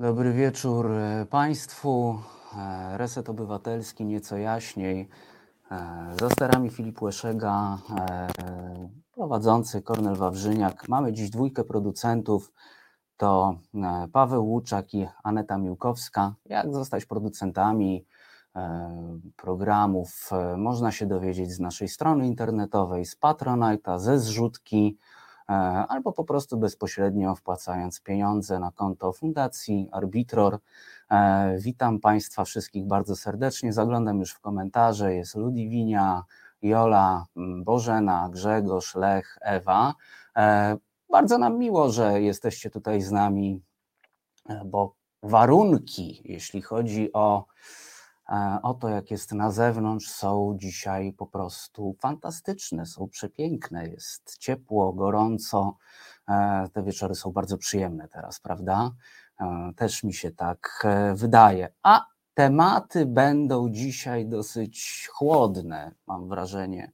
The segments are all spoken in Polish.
Dobry wieczór e, Państwu. E, Reset Obywatelski nieco jaśniej. E, Za sterami Filip Łeszega, prowadzący Kornel Wawrzyniak. Mamy dziś dwójkę producentów. To Paweł Łuczak i Aneta Miłkowska. Jak zostać producentami programów można się dowiedzieć z naszej strony internetowej, z Patronite'a, ze zrzutki albo po prostu bezpośrednio wpłacając pieniądze na konto Fundacji Arbitror. E, witam Państwa wszystkich bardzo serdecznie. Zaglądam już w komentarze. Jest Ludiwinia, Jola, Bożena, Grzegorz, Lech, Ewa. E, bardzo nam miło, że jesteście tutaj z nami, bo warunki, jeśli chodzi o E, o to, jak jest na zewnątrz, są dzisiaj po prostu fantastyczne, są przepiękne, jest ciepło, gorąco. E, te wieczory są bardzo przyjemne teraz, prawda? E, też mi się tak wydaje. A tematy będą dzisiaj dosyć chłodne, mam wrażenie,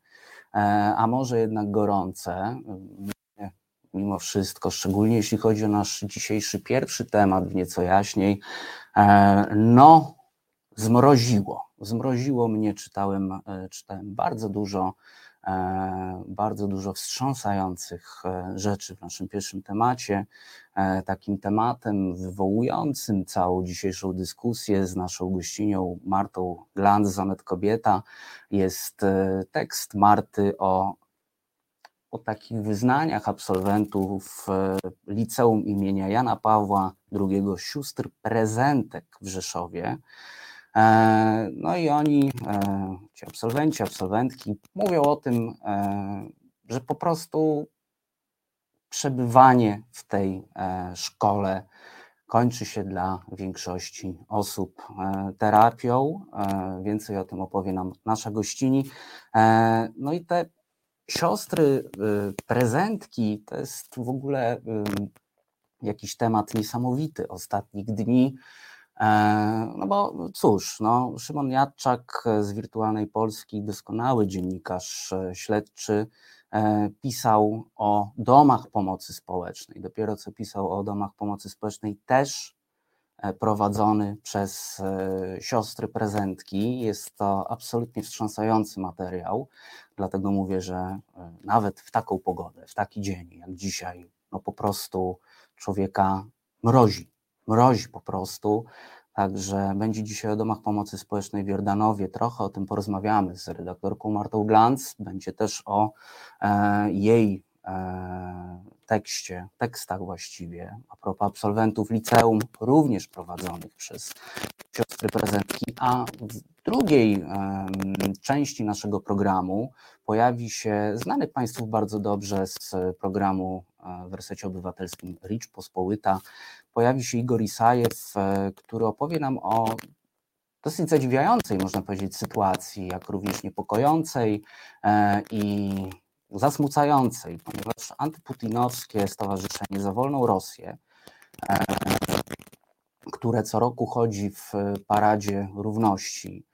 a może jednak gorące. Mimo wszystko, szczególnie jeśli chodzi o nasz dzisiejszy pierwszy temat, w nieco jaśniej. No, zmroziło. Zmroziło mnie, czytałem, e, czytałem bardzo dużo, e, bardzo dużo wstrząsających e, rzeczy w naszym pierwszym temacie. Takim tematem wywołującym całą dzisiejszą dyskusję z naszą gościnią Martą Glanz, Zamet Kobieta, jest tekst Marty o, o takich wyznaniach absolwentów liceum imienia Jana Pawła II sióstr prezentek w Rzeszowie. E, no i oni, e, ci absolwenci, absolwentki, mówią o tym, e, że po prostu przebywanie w tej szkole kończy się dla większości osób terapią. Więcej o tym opowie nam nasza gościni. No i te siostry prezentki to jest w ogóle jakiś temat niesamowity ostatnich dni. E, no bo cóż, no, Szymon Jadczak z Wirtualnej Polski, doskonały dziennikarz e, śledczy, e, pisał o domach pomocy społecznej. Dopiero co pisał o domach pomocy społecznej, też prowadzony przez siostry prezentki. Jest to absolutnie wstrząsający materiał, dlatego mówię, że nawet w taką pogodę, w taki dzień jak dzisiaj, no po prostu człowieka mrozi mrozi po prostu. Także będzie dzisiaj o domach pomocy społecznej w Jordanowie. Trochę o tym porozmawiamy z redaktorką Martą Glantz. Będzie też o e, jej e, tekście, tekstach właściwie, a propos absolwentów liceum, również prowadzonych przez siostry prezentki, a w drugiej e, części naszego programu pojawi się znany Państwu bardzo dobrze z programu w obywatelskim Ricz Pospołyta, pojawi się Igor Isajew, e, który opowie nam o dosyć zadziwiającej, można powiedzieć, sytuacji, jak również niepokojącej e, i zasmucającej, ponieważ antyputinowskie Stowarzyszenie za Wolną Rosję, e, które co roku chodzi w paradzie równości,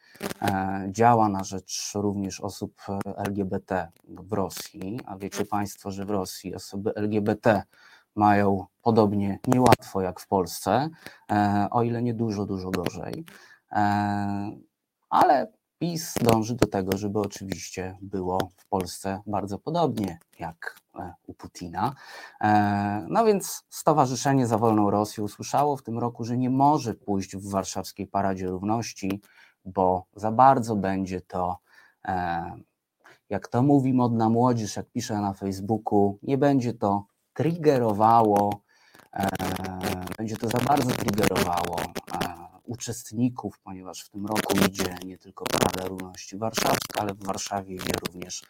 działa na rzecz również osób LGBT w Rosji, a wiecie Państwo, że w Rosji osoby LGBT mają podobnie niełatwo jak w Polsce, e, o ile nie dużo, dużo gorzej. E, ale PiS dąży do tego, żeby oczywiście było w Polsce bardzo podobnie jak e, u Putina. No więc Stowarzyszenie za Wolną Rosję usłyszało w tym roku, że nie może pójść w warszawskiej Paradzie Równości, bo za bardzo będzie to, jak to mówi modna młodzież, jak pisze na Facebooku, nie będzie to triggerowało, e, będzie to za bardzo triggerowało e, uczestników, ponieważ w tym roku idzie nie tylko Parada Równości Warszawska, ale w Warszawie idzie również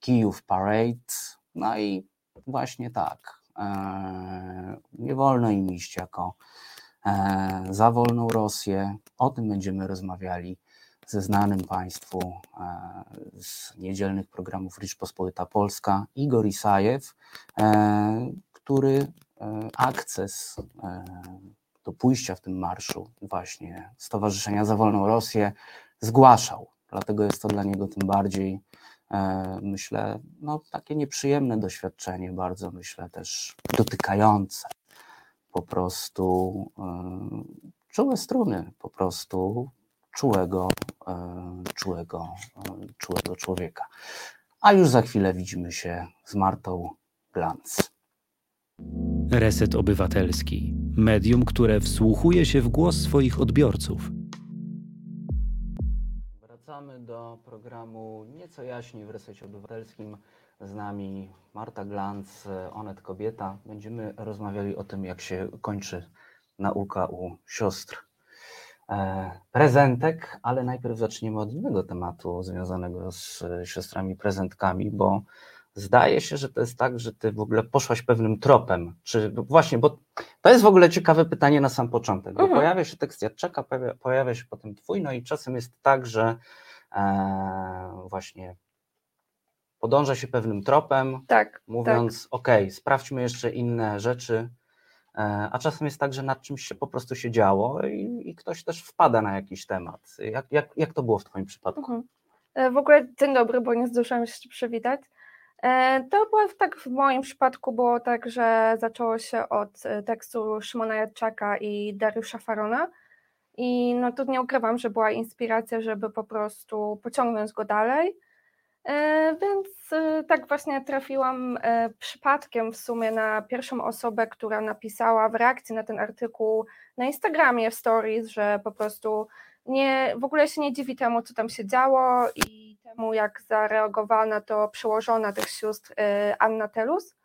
Kijów Parade. No i właśnie tak, e, nie wolno im iść jako za wolną Rosję. O tym będziemy rozmawiali ze znanym Państwu z niedzielnych programów Rzeczpospolita Polska, Igor Isajew, e, który e, akces e, do pójścia w tym marszu właśnie Stowarzyszenia za Wolną Rosję zgłaszał. Dlatego jest to dla niego tym bardziej, myślę, no, takie nieprzyjemne doświadczenie, bardzo myślę też dotykające. Po prostu czułe struny, po prostu czułego, czułego, czułego człowieka. A już za chwilę widzimy się z Martą Glantz. Reset Obywatelski. Medium, które wsłuchuje się w głos swoich odbiorców. Wracamy do programu Nieco jaśniej w Resecie Obywatelskim. Z nami Marta Glantz, Onet Kobieta. Będziemy rozmawiali o tym, jak się kończy nauka u siostr e, prezentek, ale najpierw zaczniemy od innego tematu związanego z siostrami prezentkami, bo Zdaje się, że to jest tak, że ty w ogóle poszłaś pewnym tropem. Czy właśnie, bo to jest w ogóle ciekawe pytanie na sam początek. Bo mhm. pojawia się tekst Jadczaka, pojawia, pojawia się potem twój, no i czasem jest tak, że e, właśnie podąża się pewnym tropem, tak, mówiąc, tak. ok, sprawdźmy jeszcze inne rzeczy, e, a czasem jest tak, że nad czymś się po prostu się działo i, i ktoś też wpada na jakiś temat. Jak, jak, jak to było w twoim przypadku? Mhm. E, w ogóle dzień dobry, bo nie zdążyłam się przywitać. E, to było tak w moim przypadku było tak, że zaczęło się od tekstu Szymona Jadczaka i Dariusza Farona. I no tu nie ukrywam, że była inspiracja, żeby po prostu pociągnąć go dalej. E, więc tak właśnie trafiłam przypadkiem w sumie na pierwszą osobę, która napisała w reakcji na ten artykuł na Instagramie w stories, że po prostu nie, w ogóle się nie dziwi temu, co tam się działo i temu, jak zareagowała na to przełożona tych sióstr Anna Telus.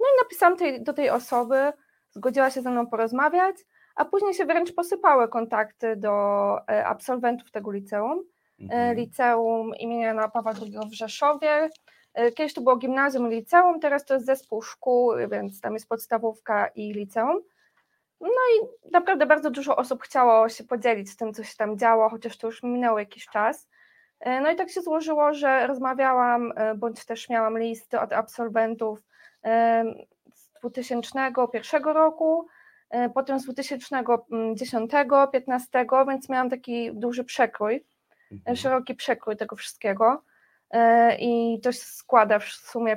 No i napisałam tej, do tej osoby, zgodziła się ze mną porozmawiać, a później się wręcz posypały kontakty do absolwentów tego liceum. Mhm. Liceum imienia Pawła II w Rzeszowie. Kiedyś to było gimnazjum i liceum, teraz to jest zespół szkół, więc tam jest podstawówka i liceum. No i naprawdę bardzo dużo osób chciało się podzielić tym, co się tam działo, chociaż to już minął jakiś czas. E, no i tak się złożyło, że rozmawiałam, e, bądź też miałam listy od absolwentów e, z 2001 roku, potem z 2010, 15, więc miałam taki duży przekrój. Szeroki przekrój tego wszystkiego. I to się składa w sumie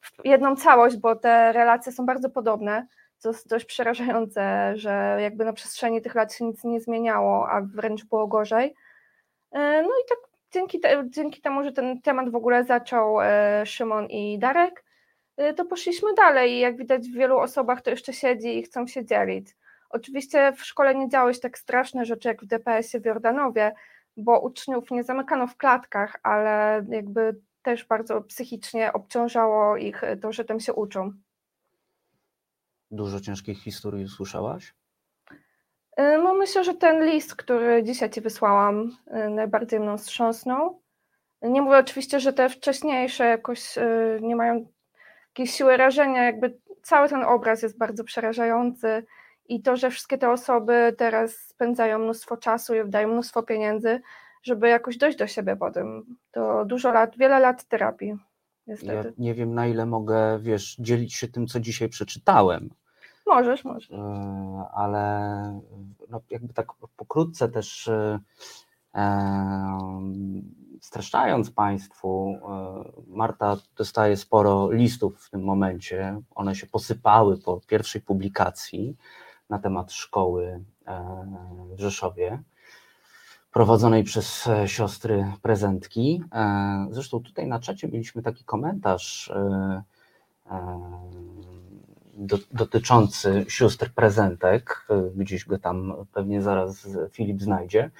w jedną całość, bo te relacje są bardzo podobne to jest dość przerażające, że jakby na przestrzeni tych lat się nic nie zmieniało, a wręcz było gorzej. E, no i tak dzięki, te, dzięki temu, że ten temat w ogóle zaczął e, Szymon i Darek, e, to poszliśmy dalej i jak widać w wielu osobach to jeszcze siedzi i chcą się dzielić. Oczywiście w szkole nie działy się tak straszne rzeczy jak w DPS-ie w Jordanowie, bo uczniów nie zamykano w klatkach, ale jakby też bardzo psychicznie obciążało ich to, że tam się uczą. Dużo ciężkich historii usłyszałaś? Y, no myślę, że ten list, który dzisiaj Ci wysłałam, y, najbardziej mną wstrząsnął. Nie mówię oczywiście, że te wcześniejsze jakoś nie mają jakiejś siły rażenia, jakby cały ten obraz jest bardzo przerażający i to, że wszystkie te osoby teraz spędzają mnóstwo czasu i wydają mnóstwo pieniędzy, żeby jakoś dojść do siebie po tym. To dużo lat, wiele lat terapii. Niestety. Ja nie wiem, na ile mogę, wiesz, dzielić się tym, co dzisiaj przeczytałem, Możesz, możesz. E, ale no jakby tak pokrótce też e, e, streszczając Państwu, Marta dostaje sporo listów w tym momencie. One się posypały po pierwszej publikacji na temat szkoły w Rzeszowie, prowadzonej przez siostry prezentki. Zresztą tutaj na czacie mieliśmy taki komentarz do, dotyczący sióstr prezentek. Gdzieś go tam pewnie zaraz Filip znajdzie.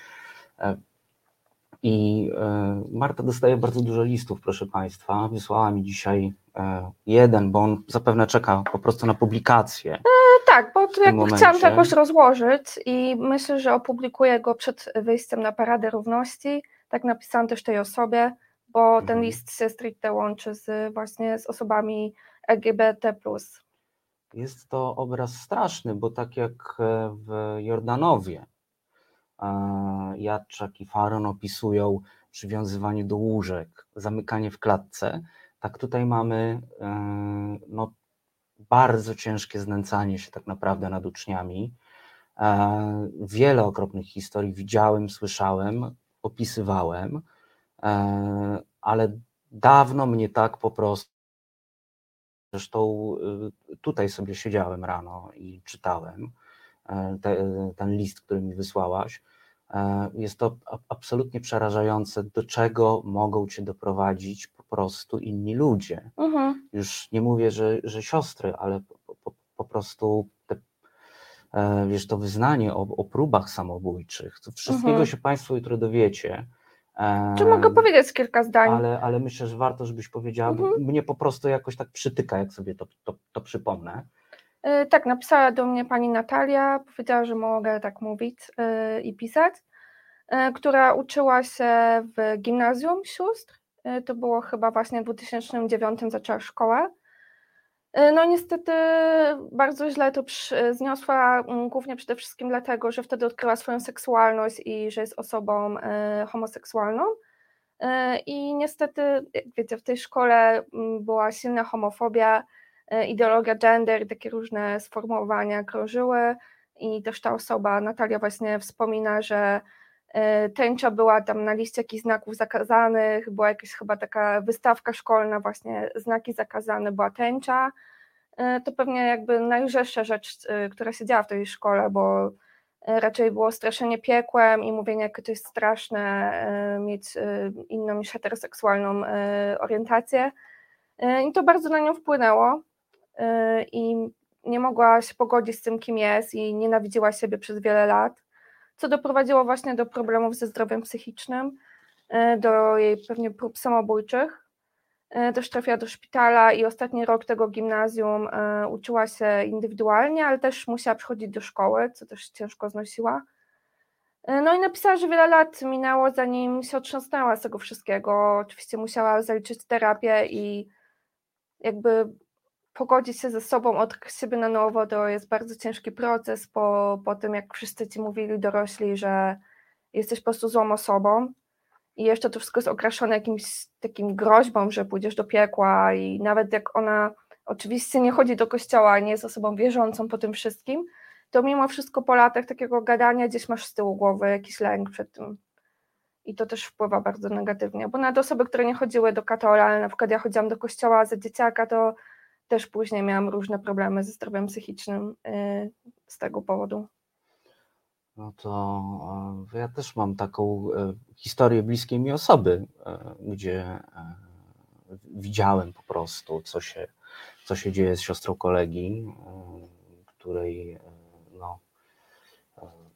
E, I e, Marta dostaje bardzo dużo listów, proszę Państwa. Wysłała mi dzisiaj e, jeden, bo on zapewne czeka po prostu na publikację. Tak, bo tu jakby chciałam to jakoś rozłożyć i myślę, że opublikuję go przed wyjściem na Paradę Równości. Tak napisałam też tej osobie, bo ten mhm. list się stricte łączy z, właśnie z osobami LGBT. Jest to obraz straszny, bo tak jak e, w Jordanowie Jadczak i Faron opisują przywiązywanie do łóżek, zamykanie w klatce, tak tutaj mamy e, no, bardzo ciężkie znęcanie się tak naprawdę nad uczniami. Wiele okropnych historii widziałem, słyszałem, opisywałem, ale dawno mnie tak po prostu Zresztą y, tutaj sobie siedziałem rano i czytałem e, te, ten list, który mi wysłałaś. E, jest to absolutnie przerażające, do czego mogą cię doprowadzić prostu inni ludzie. Mhm. Już nie mówię, że, że siostry, ale po, po, po prostu te, e, wiesz, to wyznanie o, o próbach samobójczych. To wszystkiego mhm. się Państwo jutro dowiecie. Czy mogę powiedzieć kilka zdań? Ale, ale myślę, że warto, żebyś powiedziała. Mhm. Mnie po prostu jakoś tak przytyka, jak sobie to, to, to przypomnę. Yy, tak, napisała do mnie pani Natalia, powiedziała, że mogę tak mówić yy, i pisać, yy, która uczyła się w gimnazjum sióstr. To było chyba właśnie w 2009 zaczęła szkołę. E, no niestety bardzo źle to zniosła, mm, głównie przede wszystkim dlatego, że wtedy odkryła swoją seksualność i że jest osobą e, homoseksualną. E, I niestety, jak wiecie, w tej szkole mm, była silna homofobia, ideologia gender, takie różne sformułowania krążyły i też ta osoba, Natalia właśnie wspomina, że tęcza była tam na liście jakichś znaków zakazanych, była jakaś chyba taka wystawka szkolna, właśnie znaki zakazane, była tęcza. To pewnie jakby najlżejsza rzecz, która się działa w tej szkole, bo raczej było straszenie piekłem i mówienie, jak to jest straszne mieć inną niż heteroseksualną orientację. I to bardzo na nią wpłynęło i nie mogła się pogodzić z tym, kim jest i nienawidziła siebie przez wiele lat co doprowadziło właśnie do problemów ze zdrowiem psychicznym, e, do jej pewnie prób samobójczych. E, też trafiła do szpitala i ostatni rok tego gimnazjum e, uczyła się indywidualnie, ale też musiała przychodzić do szkoły, co też ciężko znosiła. No i napisała, że wiele lat minęło, zanim się otrząsnęła z tego wszystkiego. Oczywiście musiała zaliczyć terapię i jakby pogodzić się ze sobą, od siebie na nowo, to jest bardzo ciężki proces po, po tym, jak wszyscy ci mówili dorośli, że jesteś po prostu złą osobą i jeszcze to wszystko jest okraszone jakimś takim groźbą, że pójdziesz do piekła i nawet jak ona oczywiście nie chodzi do kościoła, nie jest osobą wierzącą po tym wszystkim, to mimo wszystko po latach takiego gadania gdzieś masz z tyłu głowy jakiś lęk przed tym. I to też wpływa bardzo negatywnie, bo nawet osoby, które nie chodziły do katola, ale na przykład ja chodziłam do kościoła za dzieciaka, to też później miałam różne problemy ze zdrowiem psychicznym y, z tego powodu. No to e, ja też mam taką e, historię bliskiej mi osoby, e, gdzie widziałem po prostu, co się, co się dzieje z siostrą kolegi, której no,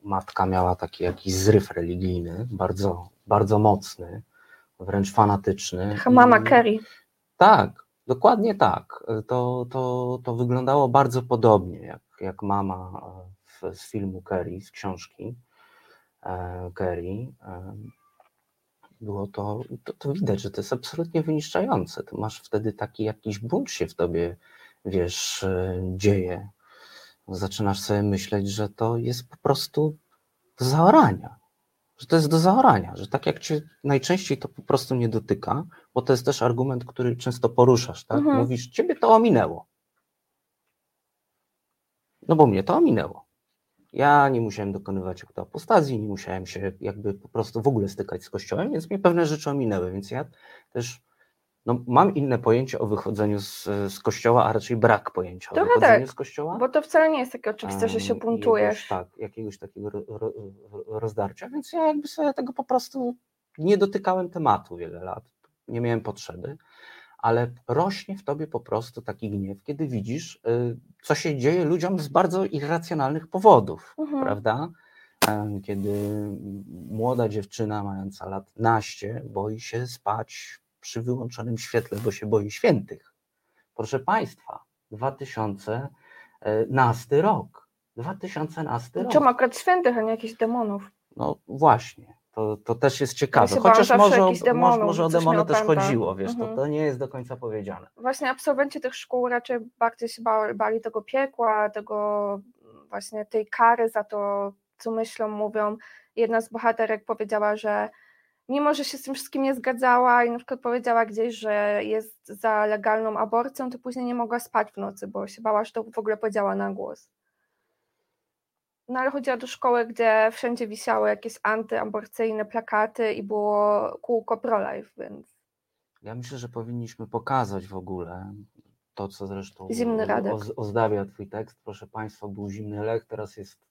matka miała taki jakiś zryw religijny, bardzo, bardzo mocny, wręcz fanatyczny. Mama Kerry. Tak, Dokładnie tak. To, to, to wyglądało bardzo podobnie jak, jak mama w, z filmu Kerry, z książki e, Kerry. E, było to, to, to, widać, że to jest absolutnie wyniszczające. Masz wtedy taki jakiś bunt się w tobie, wiesz, e, dzieje. Zaczynasz sobie myśleć, że to jest po prostu zaorania że to jest do zaorania, że tak jak cię najczęściej to po prostu nie dotyka, bo to jest też argument, który często poruszasz, tak? Mhm. Mówisz, ciebie to ominęło. No bo mnie to ominęło. Ja nie musiałem dokonywać apostazji, nie musiałem się jakby po prostu w ogóle stykać z kościołem, więc mnie pewne rzeczy ominęły, więc ja też no, mam inne pojęcie o wychodzeniu z, z kościoła, a raczej brak pojęcia Trochę o wychodzeniu tak, z kościoła. Bo to wcale nie jest takie oczywiste, że się buntujesz. tak, jakiegoś takiego ro, ro, rozdarcia, więc ja jakby sobie tego po prostu nie dotykałem tematu wiele lat, nie miałem potrzeby, ale rośnie w tobie po prostu taki gniew, kiedy widzisz, y, co się dzieje ludziom z bardzo irracjonalnych powodów, mhm. prawda? Kiedy młoda dziewczyna mająca lat naście boi się spać przy wyłączonym świetle, bo się boi świętych. Proszę Państwa, 2011 rok. 2011 rok. Czemu akurat świętych, a nie jakichś demonów? No właśnie. To, to też jest ciekawe. Ja Chociaż może, o, demonów, może o demony też chodziło, wiesz, mhm. to, to nie jest do końca powiedziane. Właśnie absolwenci tych szkół raczej bardziej się bali, bali tego piekła, tego właśnie tej kary za to, co myślą, mówią. Jedna z bohaterek powiedziała, że mimo że się z tym wszystkim nie zgadzała i na przykład powiedziała gdzieś, że jest za legalną aborcją, to później nie mogła spać w nocy, bo się bała, że to w ogóle powiedziała na głos. No ale chodziła do szkoły, gdzie wszędzie wisiały jakieś antyaborcyjne plakaty i było kółko pro-life, więc... Ja myślę, że powinniśmy pokazać w ogóle to, co zresztą Zimny Radek. ozdabia Twój tekst. Proszę Państwa, był Zimny Lech, teraz jest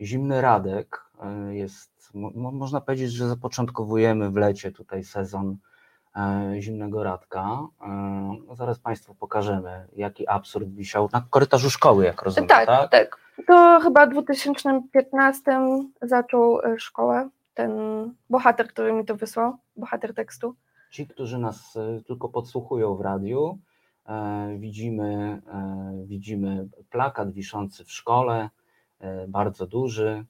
Zimny Radek. E, Jest, mo, mo- można powiedzieć, że zapoczątkowujemy w lecie tutaj sezon e, Zimnego Radka. E, no zaraz Państwu pokażemy, jaki absurd wisiał na korytarzu szkoły, jak rozumiem, tak, tak? tak, To chyba w 2015 zaczął szkołę ten bohater, który mi to wysłał, bohater tekstu. Ci, którzy nas tylko podsłuchują w radiu, widzimy, widzimy plakat wiszący w szkole, bardzo duży.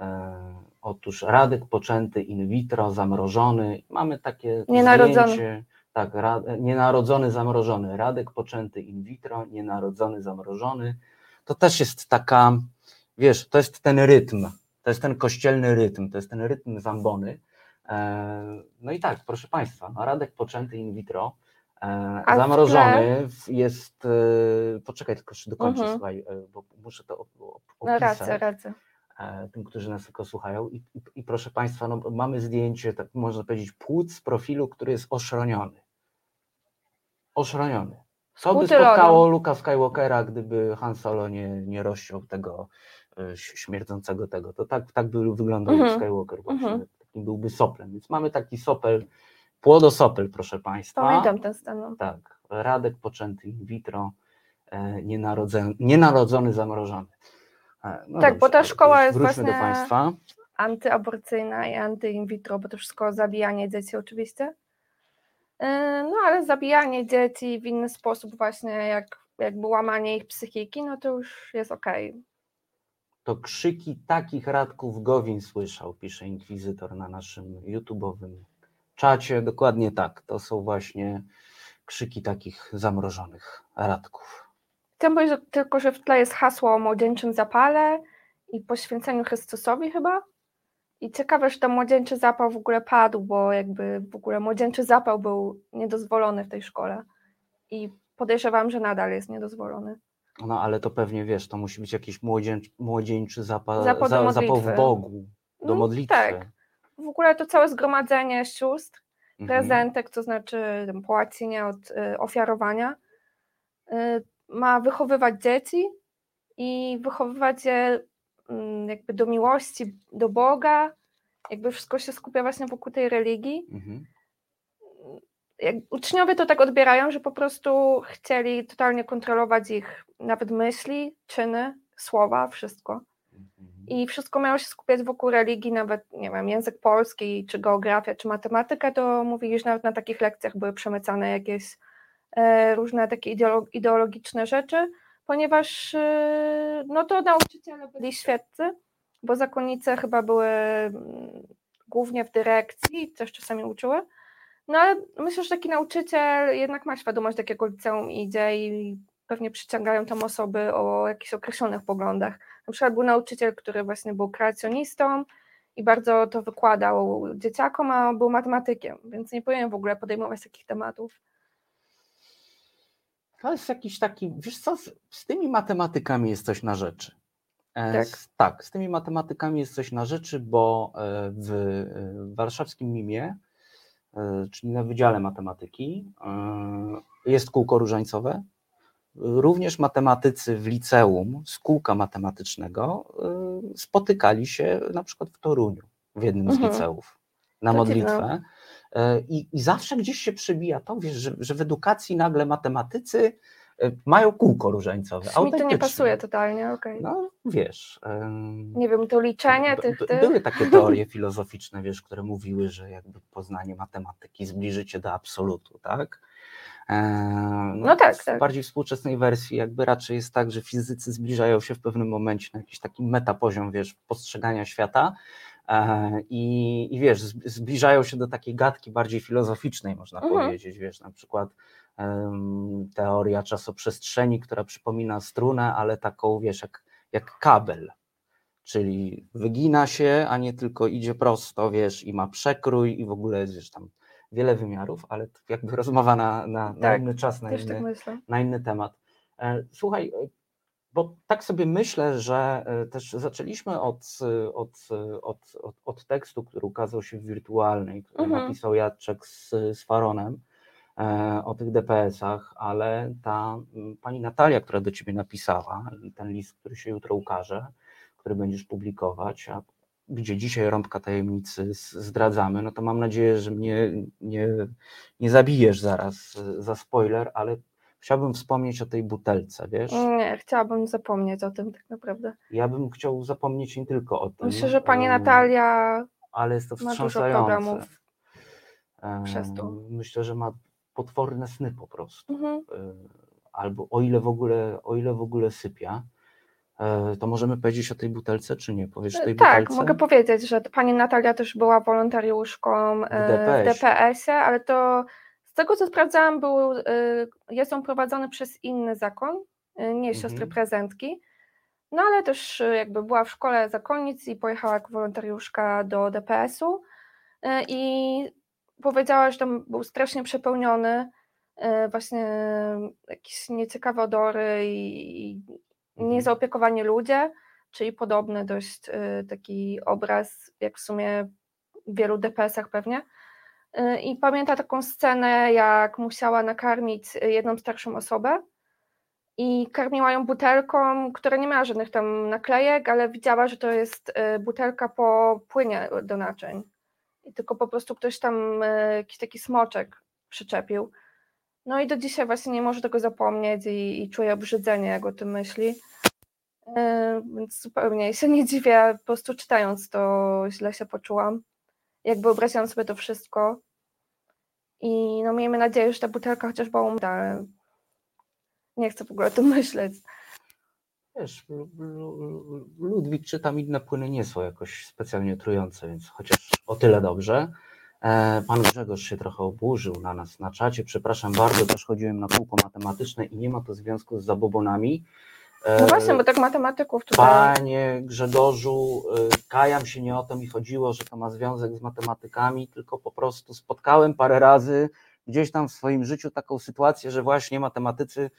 E, otóż Radek poczęty in vitro, zamrożony. Mamy takie Nienarodzony. zdjęcie. Tak, ra, nienarodzony, zamrożony. Radek poczęty in vitro, nienarodzony, zamrożony. To też jest taka, wiesz, to jest ten rytm, to jest ten kościelny rytm, to jest ten rytm zambony. E, No i tak, proszę Państwa, no Radek poczęty in vitro, e, A w zamrożony w- jest, e, poczekaj tylko jeszcze dokończę, Mhm. słuchaj, e, bo muszę to No opisać rację. e, tym, którzy nas tylko słuchają. I, i, i proszę Państwa, no, mamy zdjęcie, tak można powiedzieć, płód z profilu, który jest oszroniony. Oszroniony. Co by spotkało Luka Skywalkera, gdyby Han Solo nie, nie rozciął tego e, śmierdzącego tego? To tak, tak by wyglądał. Luke Skywalker właśnie. Mhm. Takim byłby soplem. Więc mamy taki sopel, płodosopel, proszę Państwa. Pamiętam ten stan. no. Tak, Radek poczęty in vitro, e, nienarodzony, nienarodzony zamrożony. E, No Tak, bo ta szkoła jest do właśnie- Państwa. Antyaborcyjna i anty-in vitro, bo to wszystko zabijanie dzieci oczywiście. Yy, No ale zabijanie dzieci w inny sposób właśnie, jak, jakby łamanie ich psychiki, no to już jest okej. To krzyki takich radków Gowin słyszał, pisze inkwizytor na naszym YouTube'owym czacie. Dokładnie tak, to są właśnie krzyki takich zamrożonych radków. Chciałam powiedzieć że- tylko, że w tle jest hasło o młodzieńczym zapale i poświęceniu Chrystusowi chyba. I ciekawe, że ten młodzieńczy zapał w ogóle padł, bo jakby w ogóle młodzieńczy zapał był niedozwolony w tej szkole. I podejrzewam, że nadal jest niedozwolony. No ale to pewnie wiesz, to musi być jakiś młodzień, młodzieńczy zapał, Zapał do za, zapał w. Bogu, do No, modlitwy. tak. W ogóle to całe zgromadzenie sióstr, Mhm. prezentek, to znaczy po łacinie od y, ofiarowania, y, ma wychowywać dzieci i wychowywać je mm, jakby do miłości, do Boga. Jakby wszystko się skupia właśnie wokół tej religii. Mhm. Uczniowie to tak odbierają, że po prostu chcieli totalnie kontrolować ich nawet myśli, czyny, słowa, wszystko. Mhm. I wszystko miało się skupiać wokół religii, nawet, nie wiem, język polski, czy geografia, czy matematyka, to mówili, że nawet na takich lekcjach były przemycane jakieś e, różne takie ideolo- ideologiczne rzeczy, ponieważ e, no to nauczyciele byli świeccy, bo zakonnice chyba były mm, głównie w dyrekcji, też czasami uczyły, no ale myślę, że taki nauczyciel jednak ma świadomość, do jakiego liceum idzie i pewnie przyciągają tam osoby o jakichś określonych poglądach. Na przykład był nauczyciel, który właśnie był kreacjonistą i bardzo to wykładał dzieciakom, a był matematykiem, więc nie powinien w ogóle podejmować takich tematów. To jest jakiś taki, wiesz co, z, z tymi matematykami jest coś na rzeczy. E, Tak. Z, tak, z tymi matematykami jest coś na rzeczy, bo e, w, e, warszawskim MIMie, czyli na Wydziale Matematyki, jest kółko różańcowe. Również matematycy w liceum z kółka matematycznego e, spotykali się na przykład w Toruniu, w jednym z Mhm. liceów, na modlitwę. E, I, I zawsze gdzieś się przebija to, wiesz, że, że w edukacji nagle matematycy e, mają kółko różańcowe. Mi to nie pasuje totalnie, okej. No wiesz. Nie wiem, to liczenie tych, tych... Były takie teorie filozoficzne, wiesz, które mówiły, że jakby poznanie matematyki zbliży cię do absolutu, tak? E, No tak, w tak. bardziej współczesnej wersji jakby raczej jest tak, że fizycy zbliżają się w pewnym momencie na jakiś taki metapoziom, wiesz, postrzegania świata e, i, i wiesz, zb- zbliżają się do takiej gadki bardziej filozoficznej, można Mhm. powiedzieć, wiesz, na przykład em, teoria czasoprzestrzeni, która przypomina strunę, ale taką, wiesz, jak, jak kabel, czyli wygina się, a nie tylko idzie prosto, wiesz, i ma przekrój i w ogóle, wiesz, tam wiele wymiarów, ale to jakby rozmowa na, na, na Tak, inny czas, na inny, tak na inny temat. E, Słuchaj, e, bo tak sobie myślę, że e, też zaczęliśmy od, od, od, od, od tekstu, który ukazał się w wirtualnej, który Mhm. napisał Jacek z, z Faronem. o tych DPS-ach, ale ta pani Natalia, która do ciebie napisała, ten list, który się jutro ukaże, który będziesz publikować, a gdzie dzisiaj rąbka tajemnicy zdradzamy, no to mam nadzieję, że mnie nie, nie zabijesz zaraz za spoiler, ale chciałbym wspomnieć o tej butelce, wiesz? Nie, chciałabym zapomnieć o tym tak naprawdę. Ja bym chciał zapomnieć nie tylko o tym. Myślę, że pani Natalia ale jest to wstrząsające. Przez to. Myślę, że ma potworne sny po prostu. Mhm. E, albo o ile w ogóle, o ile w ogóle sypia. E, to możemy powiedzieć o tej butelce, czy nie? Powiesz tej tak, butelce? mogę powiedzieć, że pani Natalia też była wolontariuszką w, DPS. w DPS-ie, ale to z tego co sprawdzałam, był, jest on prowadzony przez inny zakon, nie siostry mhm. prezentki. No ale też jakby była w szkole zakonnic i pojechała jako wolontariuszka do DPS-u i powiedziała, że tam był strasznie przepełniony, właśnie jakieś nieciekawe odory i. niezaopiekowani ludzie, czyli podobny dość y, taki obraz, jak w sumie w wielu DPS-ach pewnie. Y, I pamięta taką scenę, jak musiała nakarmić jedną starszą osobę i karmiła ją butelką, która nie miała żadnych tam naklejek, ale widziała, że to jest y, butelka po płynie do naczyń. I tylko po prostu ktoś tam jakiś taki smoczek przyczepił. No i do dzisiaj właśnie nie może tego zapomnieć i, i czuje obrzydzenie, jak o tym myśli. E, więc zupełnie się nie dziwię, po prostu czytając to źle się poczułam. Jak wyobraziłam sobie to wszystko. I no miejmy nadzieję, że ta butelka chociaż była umyta, nie chcę w ogóle o tym myśleć. Wiesz, Ludwik czy tam inne płyny nie są jakoś specjalnie trujące, więc chociaż o tyle dobrze. E, pan Grzegorz się trochę oburzył na nas na czacie. Przepraszam bardzo, też chodziłem na kółko matematyczne i nie ma to związku z zabobonami. No właśnie, bo tak matematyków tutaj. Panie Grzegorzu, e, kajam się nie o to mi chodziło, że to ma związek z matematykami, tylko po prostu spotkałem parę razy gdzieś tam w swoim życiu taką sytuację, że właśnie matematycy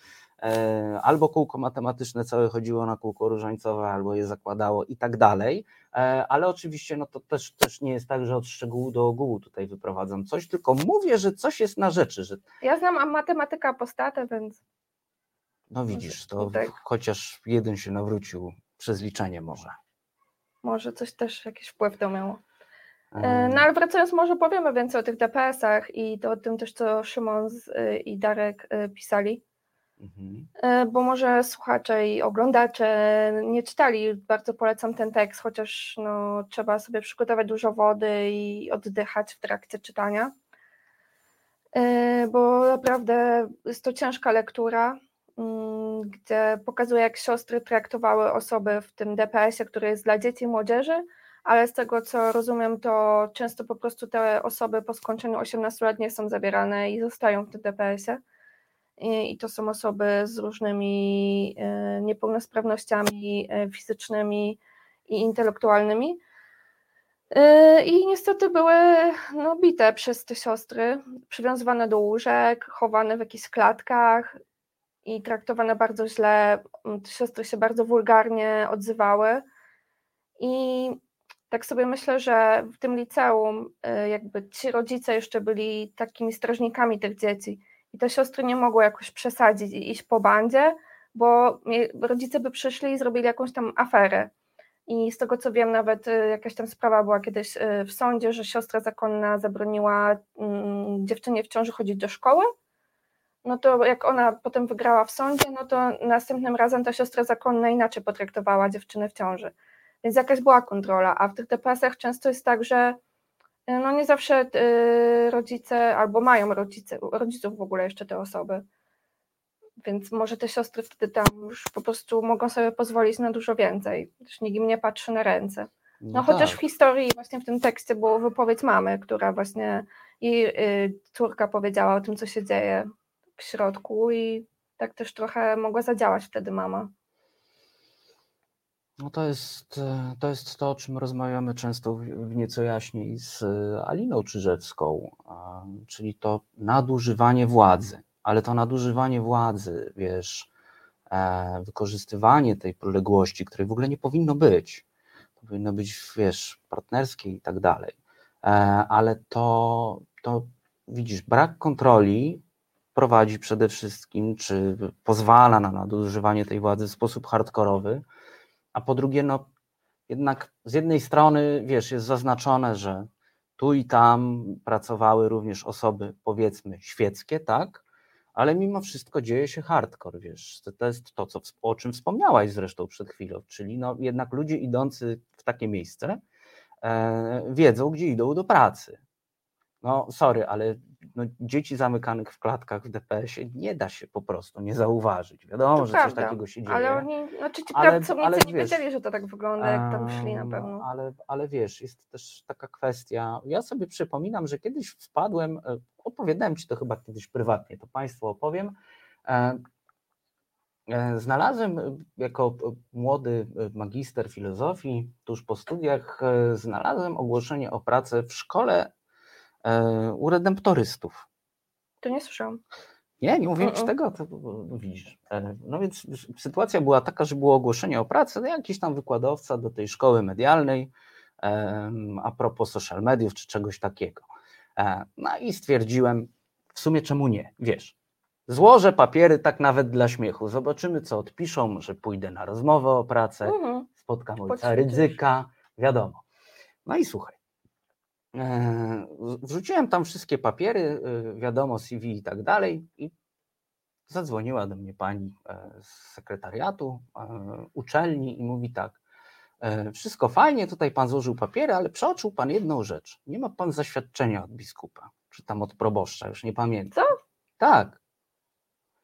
e, albo kółko matematyczne całe chodziło na kółko różańcowe, albo je zakładało i tak dalej, e, ale oczywiście no to też, też nie jest tak, że od szczegółu do ogółu tutaj wyprowadzam coś, tylko mówię, że coś jest na rzeczy. Że... Ja znam matematyka apostatę, więc... No widzisz, to tak. chociaż jeden się nawrócił przez liczenie może. Może coś też jakiś wpływ to miało. E, no ale wracając, może powiemy więcej o tych DPS-ach i to o tym też, co Szymon y, i Darek y, pisali. Mhm. E, bo może słuchacze i oglądacze nie czytali, bardzo polecam ten tekst, chociaż no, trzeba sobie przygotować dużo wody i oddychać w trakcie czytania. E, bo naprawdę jest to ciężka lektura, mm, gdzie pokazuje, jak siostry traktowały osoby w tym DPS-ie, który jest dla dzieci i młodzieży, ale z tego co rozumiem, to często po prostu te osoby po skończeniu 18 lat nie są zabierane i zostają w tym DPS-ie. I, to są osoby z różnymi e, niepełnosprawnościami e, fizycznymi i intelektualnymi. E, I niestety były no, bite przez te siostry, przywiązywane do łóżek, chowane w jakichś klatkach i traktowane bardzo źle. Te siostry się bardzo wulgarnie odzywały. I tak sobie myślę, że w tym liceum y, jakby ci rodzice jeszcze byli takimi strażnikami tych dzieci i te siostry nie mogły jakoś przesadzić i iść po bandzie, bo rodzice by przyszli i zrobili jakąś tam aferę. I z tego co wiem, nawet y, jakaś tam sprawa była kiedyś y, w sądzie, że siostra zakonna zabroniła mm, dziewczynie w ciąży chodzić do szkoły. No to jak ona potem wygrała w sądzie, no to następnym razem ta siostra zakonna inaczej potraktowała dziewczynę w ciąży. Więc jakaś była kontrola, a w tych DPS-ach często jest tak, że y, no nie zawsze y, rodzice albo mają rodzice, rodziców w ogóle jeszcze te osoby. Więc może te siostry wtedy tam już po prostu mogą sobie pozwolić na dużo więcej. Też nikt im nie patrzy na ręce. No, no chociaż tak. w historii, właśnie w tym tekście było wypowiedź mamy, która właśnie jej y, córka powiedziała o tym, co się dzieje w środku i tak też trochę mogła zadziałać wtedy mama. No to jest, e, to jest to, o czym rozmawiamy często w nieco jaśniej z e, Aliną Czyżewską, czyli to nadużywanie władzy. Ale to nadużywanie władzy, wiesz, e, wykorzystywanie tej poległości, której w ogóle nie powinno być, powinno być, wiesz, partnerskie i tak dalej, ale to, to widzisz, brak kontroli prowadzi przede wszystkim, czy pozwala na nadużywanie tej władzy w sposób hardkorowy, a po drugie, no jednak z jednej strony, wiesz, jest zaznaczone, że tu i tam pracowały również osoby, powiedzmy, świeckie, tak, ale mimo wszystko dzieje się hardcore, wiesz, to jest to, co, o czym wspomniałaś zresztą przed chwilą, czyli no jednak ludzie idący w takie miejsce e, wiedzą, gdzie idą do pracy. No sorry, ale no, dzieci zamykanych w klatkach w DPS-ie nie da się po prostu nie zauważyć. Wiadomo, To że prawda, coś takiego się dzieje. Ale oni, znaczy ci Ale- pracownicy ale nie wiesz, wiedzieli, że to tak wygląda, jak tam szli na pewno. Ale, ale wiesz, jest też taka kwestia. Ja sobie przypominam, że kiedyś wpadłem, e, opowiadałem ci to chyba kiedyś prywatnie, to Państwu opowiem. e, e, Znalazłem jako młody magister filozofii, tuż po studiach, znalazłem ogłoszenie o pracę w szkole u redemptorystów. To nie słyszałam. Nie, nie mówiłem ci tego, to no widzisz. E, No więc sytuacja była taka, że było ogłoszenie o pracę, no jakiś tam wykładowca do tej szkoły medialnej a propos social mediów czy czegoś takiego. E, No i stwierdziłem, w sumie czemu nie, wiesz. Złożę papiery tak nawet dla śmiechu, zobaczymy co odpiszą, że pójdę na rozmowę o pracę, Mhm. spotkam ojca ryzyka, wiadomo. No i słuchaj, e, wrzuciłem tam wszystkie papiery, e, wiadomo, CV i tak dalej i zadzwoniła do mnie pani e, z sekretariatu e, uczelni i mówi tak, e, wszystko fajnie, tutaj pan złożył papiery, ale przeoczył pan jedną rzecz, nie ma pan zaświadczenia od biskupa, czy tam od proboszcza, już nie pamiętam. Co? Tak,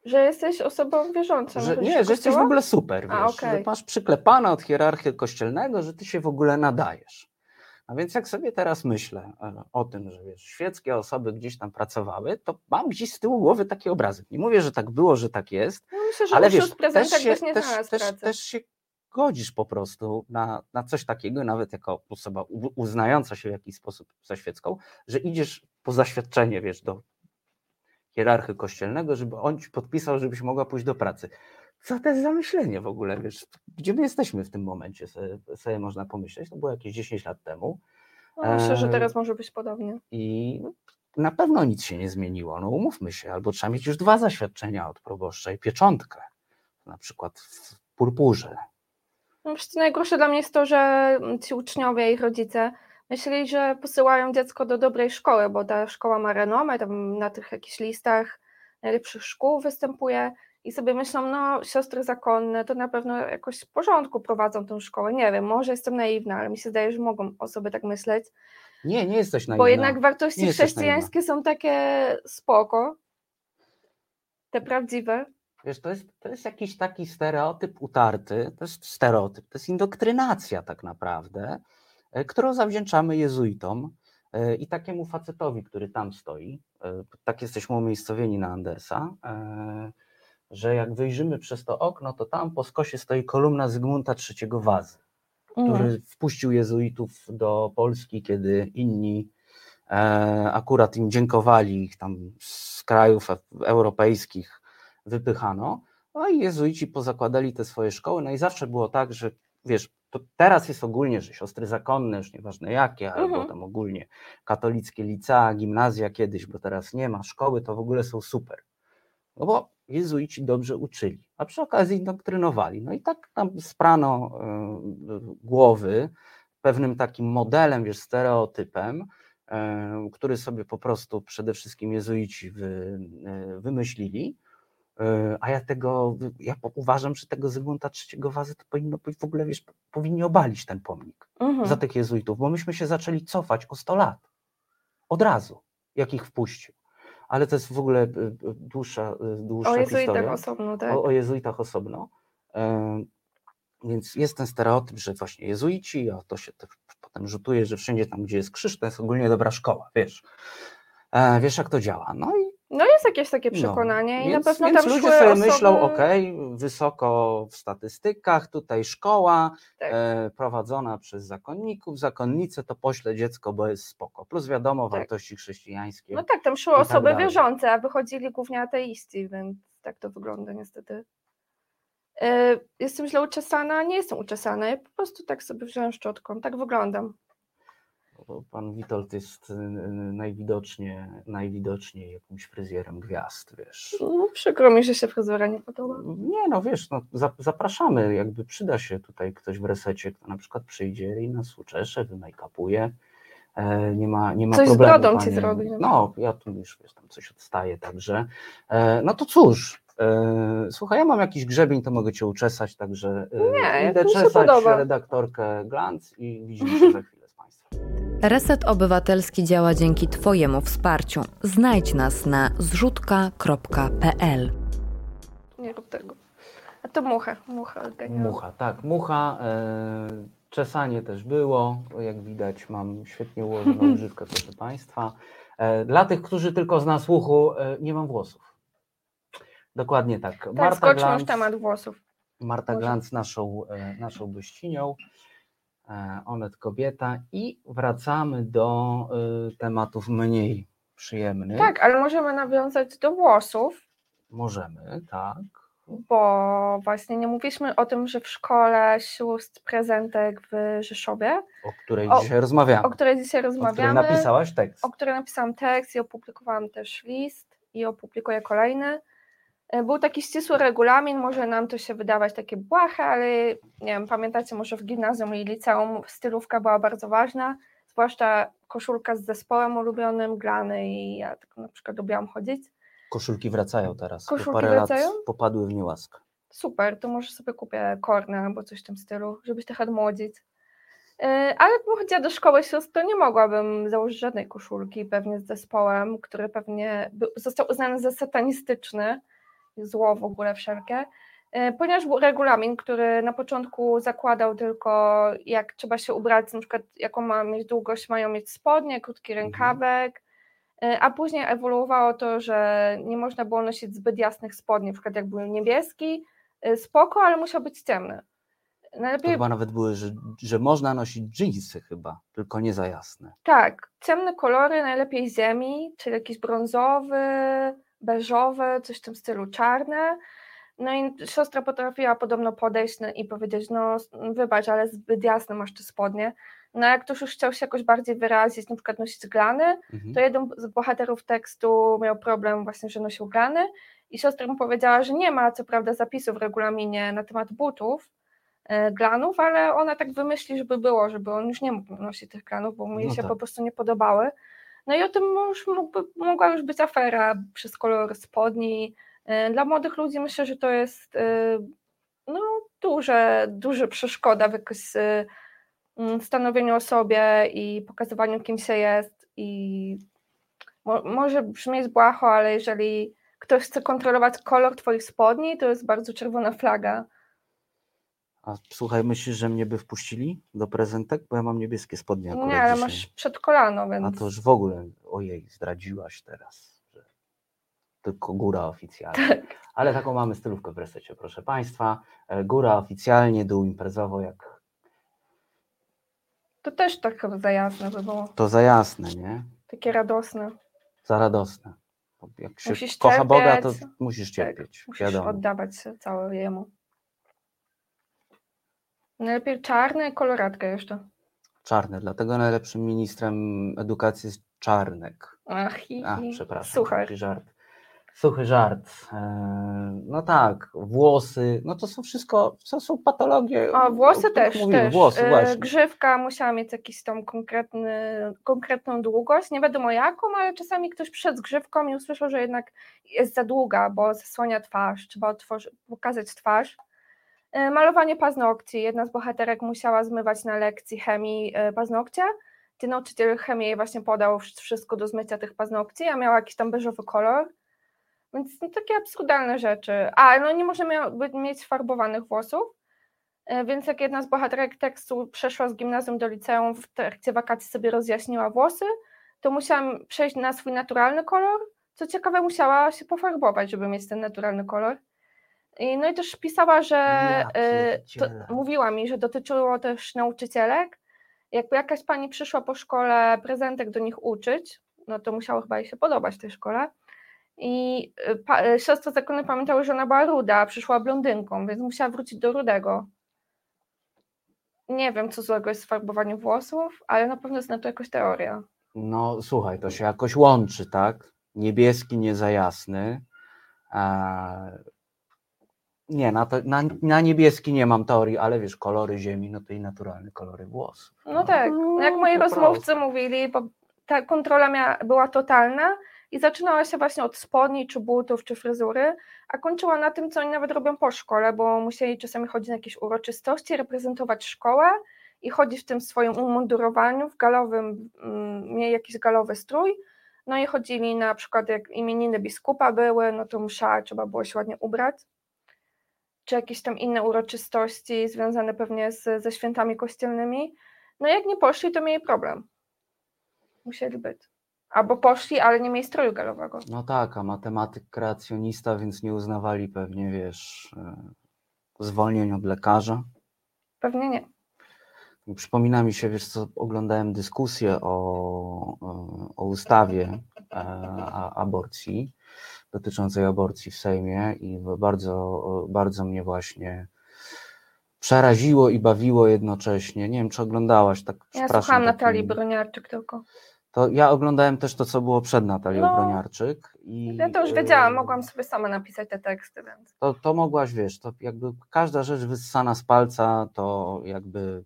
Że jesteś osobą wierzącą. że, nie, że jesteś w ogóle super, A, wiesz, okej. że masz przyklepane od hierarchii kościelnego, że ty się w ogóle nadajesz. A więc jak sobie teraz myślę e, o tym, że wiesz, świeckie osoby gdzieś tam pracowały, to mam gdzieś z tyłu głowy taki obrazek. Nie mówię, że tak było, że tak jest, No myślę, że ale wiesz, też się, nie też, znalazł też, też się godzisz po prostu na, na coś takiego, nawet jako osoba uznająca się w jakiś sposób za świecką, że idziesz po zaświadczenie, wiesz, do hierarchy kościelnego, żeby on ci podpisał, żebyś mogła pójść do pracy. Co to jest za myślenie w ogóle, wiesz, gdzie my jesteśmy w tym momencie, sobie, sobie można pomyśleć, to było jakieś 10 lat temu. No, myślę, że teraz może być podobnie. i na pewno nic się nie zmieniło, no umówmy się, albo trzeba mieć już dwa zaświadczenia od proboszcza i pieczątkę, na przykład w purpurze, No, najgorsze dla mnie jest to, że ci uczniowie i ich rodzice myśleli, że posyłają dziecko do dobrej szkoły, bo ta szkoła ma renomę, tam na tych jakichś listach najlepszych szkół występuje i sobie myślą, no siostry zakonne to na pewno jakoś w porządku prowadzą tą szkołę. Nie wiem, może jestem naiwna, ale mi się zdaje, że mogą osoby tak myśleć, Nie, nie jesteś naiwna. bo jednak wartości chrześcijańskie są takie spoko, te prawdziwe. Wiesz, to jest, to jest jakiś taki stereotyp utarty, to jest stereotyp, to jest indoktrynacja tak naprawdę, e, którą zawdzięczamy jezuitom e, i takiemu facetowi, który tam stoi, e, tak jesteśmy umiejscowieni na Andersa, że jak wyjrzymy przez to okno, to tam po skosie stoi kolumna Zygmunta III Wazy. Mhm. który wpuścił jezuitów do Polski, kiedy inni e, akurat im dziękowali, ich tam z krajów e- europejskich wypychano, no i jezuici pozakładali te swoje szkoły, no i zawsze było tak, że wiesz, to teraz jest ogólnie, że siostry zakonne, już nieważne jakie, albo Mhm. tam ogólnie katolickie licea, gimnazja kiedyś, bo teraz nie ma, szkoły to w ogóle są super. No bo jezuici dobrze uczyli, a przy okazji indoktrynowali. No i tak tam sprano e, głowy pewnym takim modelem, wiesz, stereotypem, e, który sobie po prostu przede wszystkim jezuici wy, e, wymyślili. A ja tego, ja uważam, że tego Zygmunta III Wazy to powinno być w ogóle, wiesz, powinni obalić ten pomnik Mhm. za tych jezuitów, bo myśmy się zaczęli cofać o 100 lat. Od razu, jak ich wpuścił. Ale to jest w ogóle y, y, dłuższa, y, dłuższa O jezuitach historia. osobno, tak. O, o jezuitach osobno. Więc jest ten stereotyp, że właśnie jezuici, a to się też potem rzutuje, że wszędzie tam, gdzie jest krzyż, to jest ogólnie dobra szkoła, wiesz. E, Wiesz, jak to działa. No i jakieś takie no, przekonanie i więc, na pewno więc tam ludzie sobie osoby... myślą, okej, wysoko w statystykach, tutaj szkoła Tak. e, prowadzona przez zakonników, zakonnice to pośle dziecko, bo jest spoko. Plus wiadomo, Tak. wartości chrześcijańskie. No tak, tam szły tak osoby dalej. wierzące, a wychodzili głównie ateiści, więc tak to wygląda niestety. E, Jestem źle uczesana, nie jestem uczesana, ja po prostu tak sobie wziąłem szczotką, tak wyglądam. Bo pan Witold jest y, y, najwidoczniej, najwidoczniej jakimś fryzjerem gwiazd, wiesz. No, przykro mi, że się fryzura nie podoba. Nie, no wiesz, no, za- zapraszamy, jakby przyda się tutaj ktoś w resecie, kto na przykład przyjdzie i nas uczesze, wymake-upuje. E, Nie ma, nie ma Coś z problemu. brodą ci panie. zrobi, no. No, ja tu już wiesz, tam coś odstaje, także. e, No to cóż, e, słuchaj, ja mam jakiś grzebień, to mogę cię uczesać, także Nie, idę czesać podoba. redaktorkę Glantz i widzimy się za chwilę z. Reset Obywatelski działa dzięki Twojemu wsparciu. Znajdź nas na zrzutka.pl. Nie rób tego. A to mucha, mucha. genialna. Mucha, tak, mucha. E, czesanie też było. Jak widać, mam świetnie ułożoną używkę, proszę Państwa. E, dla tych, którzy tylko z nas uchu, e, nie mam włosów. Dokładnie tak. Tak, Marta skoczmy już Glantz, temat włosów. Marta Może. Glantz naszą, e, naszą gościnią. E, Onet kobieta i wracamy do e, tematów mniej przyjemnych. Tak, ale możemy nawiązać do włosów, Możemy, tak. bo właśnie nie mówiliśmy o tym, że w szkole sióstr prezentek w Rzeszowie, O której O- dzisiaj rozmawiamy. o której dzisiaj o której rozmawiamy, napisałaś tekst. o której napisałam tekst i opublikowałam też list i opublikuję kolejny. E, Był taki ścisły regulamin, może nam to się wydawać takie błahe, ale nie wiem, pamiętacie, może w gimnazjum i liceum stylówka była bardzo ważna, zwłaszcza koszulka z zespołem ulubionym, glany i ja tak na przykład lubiłam chodzić. Koszulki wracają teraz. Koszulki parę wracają? lat popadły w niełaskę. Super, to może sobie kupię kornę albo coś w tym stylu, żeby się trochę odmłodzić. Yy, Ale gdybym chodziła do szkoły sióstr, to nie mogłabym założyć żadnej koszulki, pewnie z zespołem, który pewnie był- został uznany za satanistyczny, zło w ogóle wszelkie, Yy, ponieważ był regulamin, który na początku zakładał tylko jak trzeba się ubrać, na przykład jaką ma mieć długość, mają mieć spodnie, krótki Mhm. rękawek, Yy, a później ewoluowało to, że nie można było nosić zbyt jasnych spodni, na przykład jak był niebieski, yy, spoko, ale musiał być ciemny. To Najlepiej chyba nawet były, że, że można nosić dżinsy chyba, tylko nie za jasne. Tak, ciemne kolory, najlepiej ziemi, czyli jakiś brązowy, beżowy, coś w tym stylu, czarne. No i siostra potrafiła podobno podejść no i powiedzieć, no wybacz, ale zbyt jasne masz te spodnie. No jak ktoś już chciał się jakoś bardziej wyrazić, na przykład nosić glany, Mhm. to jeden z bohaterów tekstu miał problem właśnie, że nosił glany i siostra mu powiedziała, że nie ma co prawda zapisu w regulaminie na temat butów, e, glanów, ale ona tak wymyśli, żeby było, żeby on już nie mógł nosić tych glanów, bo mu No się tak. po prostu nie podobały. No i o tym już mógłby, mogła już być afera przez kolor spodni. E, Dla młodych ludzi myślę, że to jest e, no, duże, duże przeszkoda w e, mm, stanowieniu o sobie i pokazywaniu, kim się jest. I mo- może brzmieć błaho, ale jeżeli ktoś chce kontrolować kolor Twoich spodni, to jest bardzo czerwona flaga. A słuchaj, myślisz, że mnie by wpuścili do prezentek? Bo ja mam niebieskie spodnie akurat Nie, ale dzisiaj. masz przed kolano, więc. A to już w ogóle, ojej, zdradziłaś teraz, że tylko góra oficjalnie. Tak. Ale taką mamy stylówkę w resecie, proszę Państwa. E, Góra oficjalnie, dół imprezowo, jak To też tak chyba za jasne by było. to za jasne, nie? Takie radosne. Za radosne. Jak się Musisz kocha Boga, to cierpieć. musisz Tak, cierpieć, musisz wiadomo. oddawać się całe jemu. Najlepiej czarne, koloratkę jeszcze. Czarny, dlatego najlepszym ministrem edukacji jest Czarnek. Ach, hi, A, hi. przepraszam, Suchar. taki żart. Suchy żart. E, No tak, włosy, no to są wszystko, to są patologie. O, włosy też, mówimy. też. Włosy, E, właśnie. Grzywka musiała mieć jakiś tam konkretny, konkretną długość, nie wiadomo jaką, ale czasami ktoś przyszedł z grzywką i usłyszał, że jednak jest za długa, bo zasłania twarz, trzeba otworzy, pokazać twarz. E, Malowanie paznokci. Jedna z bohaterek musiała zmywać na lekcji chemii e, paznokcie. Gdzie nauczyciel chemii jej właśnie podał wsz- wszystko do zmycia tych paznokci, a miała jakiś tam beżowy kolor. Więc no, takie absurdalne rzeczy. A, no nie by- mieć farbowanych włosów. E, Więc jak jedna z bohaterek tekstu przeszła z gimnazjum do liceum, w trakcie wakacji sobie rozjaśniła włosy, to musiałam przejść na swój naturalny kolor. Co ciekawe, musiała się pofarbować, żeby mieć ten naturalny kolor. No i też pisała, że Ja e, to, mówiła mi, że dotyczyło też nauczycielek. Jakby jakaś pani przyszła po szkole prezentek do nich uczyć, no to musiało chyba jej się podobać tej szkole. I e, pa, e, siostry zakony pamiętały, że ona była ruda, a przyszła blondynką, więc musiała wrócić do rudego. nie wiem, co złego jest w farbowaniu włosów, ale na pewno jest na to jakaś teoria. No słuchaj, to się jakoś łączy, tak? Niebieski nie za jasny. E, nie, na, to, na, na niebieski nie mam teorii, ale wiesz, kolory ziemi, no to i naturalne kolory włosów. No tak, no, jak No, moi rozmówcy mówili, bo ta kontrola miała, była totalna i zaczynała się właśnie od spodni, czy butów, czy fryzury, a kończyła na tym, co oni nawet robią po szkole, bo musieli czasami chodzić na jakieś uroczystości, reprezentować szkołę i chodzić w tym swoim umundurowaniu, w galowym, mm, mieli jakiś galowy strój, no i chodzili na przykład jak imieniny biskupa były, no to msza, trzeba było się ładnie ubrać, czy jakieś tam inne uroczystości związane pewnie z, ze świętami kościelnymi, no jak nie poszli, to mieli problem. Musieli być. Albo poszli, ale nie mieli stroju galowego. No tak, a matematyk kreacjonista, więc nie uznawali pewnie, wiesz, e, zwolnień od lekarza. Pewnie nie. Przypomina mi się, wiesz co, oglądałem dyskusję o, e, o ustawie e, a- aborcji, dotyczącej aborcji w Sejmie i bardzo, bardzo mnie właśnie przeraziło i bawiło jednocześnie. Nie wiem, czy oglądałaś, tak Ja słuchałam Natalii Broniarczyk tylko. To ja oglądałem też to, co było przed Natalią No, Broniarczyk. I, Ja to już wiedziałam, mogłam sobie sama napisać te teksty, więc. to, to mogłaś, wiesz, to jakby każda rzecz wyssana z palca, to jakby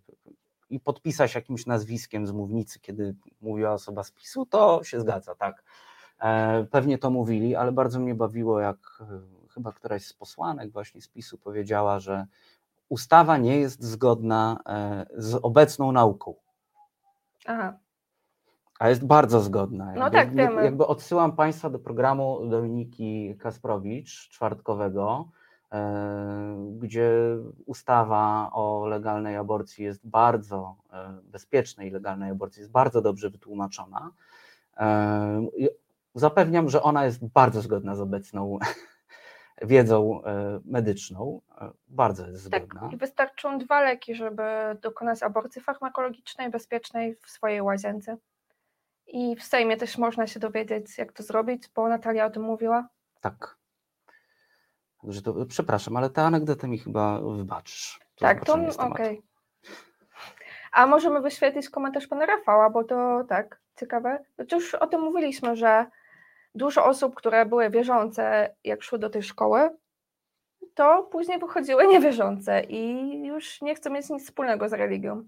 i podpisać jakimś nazwiskiem z mównicy, kiedy mówiła osoba z PiSu, to się zgadza, tak. E, pewnie to mówili, ale bardzo mnie bawiło, jak e, chyba któraś z posłanek właśnie z PiSu powiedziała, że ustawa nie jest zgodna e, z obecną nauką. Aha. A jest bardzo zgodna. No tak, wiemy. Jakby odsyłam Państwa do programu Dominiki Kasprowicz czwartkowego, gdzie ustawa o legalnej aborcji jest bardzo bezpiecznej legalnej aborcji jest bardzo dobrze wytłumaczona. Zapewniam, że ona jest bardzo zgodna z obecną wiedzą e, medyczną. E, Bardzo jest Tak, zgodna. i wystarczą dwa leki, żeby dokonać aborcji farmakologicznej, bezpiecznej w swojej łazience. I w Sejmie też można się dowiedzieć, jak to zrobić, bo Natalia o tym mówiła. Tak. Także to, przepraszam, ale tę anegdotę mi chyba wybaczysz. Tak, to z tematu. okej. A możemy wyświetlić komentarz pana Rafała, bo to tak, ciekawe. Już o tym mówiliśmy, że dużo osób, które były wierzące, jak szły do tej szkoły, to później wychodziły niewierzące i już nie chcą mieć nic wspólnego z religią.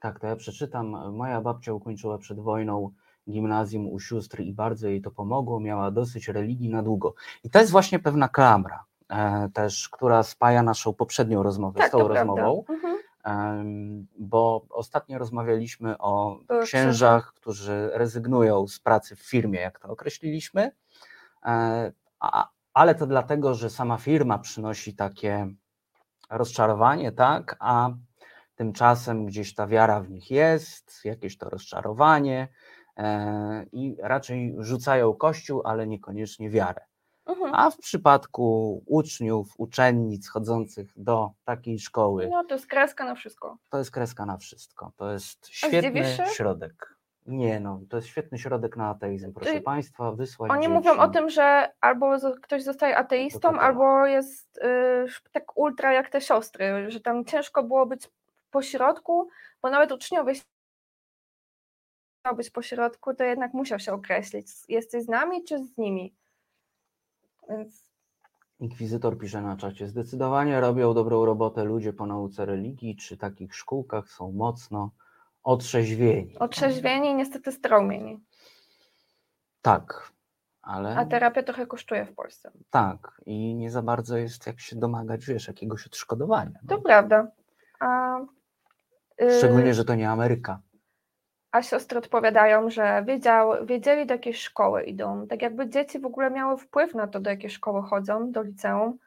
Tak, to ja przeczytam. Moja babcia ukończyła przed wojną gimnazjum u sióstr i bardzo jej to pomogło. Miała dosyć religii na długo. I to jest właśnie pewna klamra, e, też, która spaja naszą poprzednią rozmowę Tak, z tą rozmową, Mhm. Bo ostatnio rozmawialiśmy o księżach, którzy rezygnują z pracy w firmie, jak to określiliśmy, e, ale to dlatego, że sama firma przynosi takie rozczarowanie, tak, a tymczasem gdzieś ta wiara w nich jest, jakieś to rozczarowanie e, i raczej rzucają kościół, ale niekoniecznie wiarę. A w przypadku uczniów, uczennic chodzących do takiej szkoły, No to jest kreska na wszystko. to jest kreska na wszystko. To jest świetny środek. Nie no, to jest świetny środek na ateizm, proszę Ty- Państwa, wysłać Oni dzieci. mówią o tym, że albo ktoś zostaje ateistą, albo jest y, tak ultra jak te siostry, że tam ciężko było być po środku, bo nawet uczniowie chciał być po środku, to jednak musiał się określić, jesteś z nami czy z nimi. Więc Inkwizytor pisze na czacie, zdecydowanie robią dobrą robotę ludzie po nauce religii, czy takich szkółkach są mocno otrzeźwieni. otrzeźwieni i niestety straumieni. Tak, ale A terapia trochę kosztuje w Polsce. tak i nie za bardzo jest jak się domagać, wiesz, jakiegoś odszkodowania. To No. prawda. A, y, Szczególnie, że to nie Ameryka. A siostry odpowiadają, że wiedział, wiedzieli do jakiej szkoły idą. Tak jakby dzieci w ogóle miały wpływ na to, do jakiej szkoły chodzą, do liceum.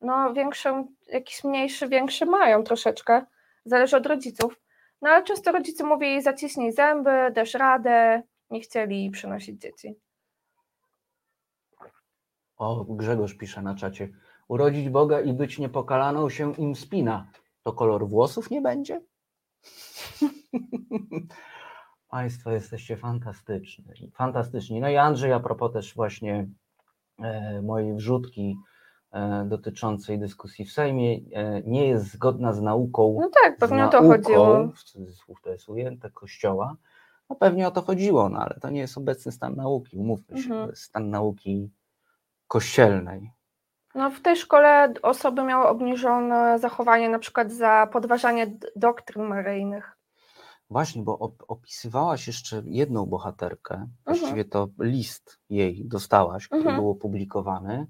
No większy, jakiś mniejszy, większy mają troszeczkę. Zależy od rodziców. No ale często rodzice mówili zaciśnij zęby, dasz radę, nie chcieli przynosić dzieci. O, Grzegorz pisze na czacie. Urodzić Boga i być niepokalaną się im spina. To kolor włosów nie będzie? Państwo jesteście fantastyczni. Fantastyczni. No i Andrzej, a propos też właśnie e, mojej wrzutki e, dotyczącej dyskusji w Sejmie e, nie jest zgodna z nauką. No tak, pewnie o to chodziło. W cudzysłów to jest ujęte, kościoła. No pewnie o to chodziło, no ale to nie jest obecny stan nauki, umówmy się, Mhm. stan nauki kościelnej. No, w tej szkole osoby miały obniżone zachowanie na przykład za podważanie doktryn maryjnych. Właśnie, bo op- opisywałaś jeszcze jedną bohaterkę, właściwie to list jej dostałaś, który Mhm. był opublikowany,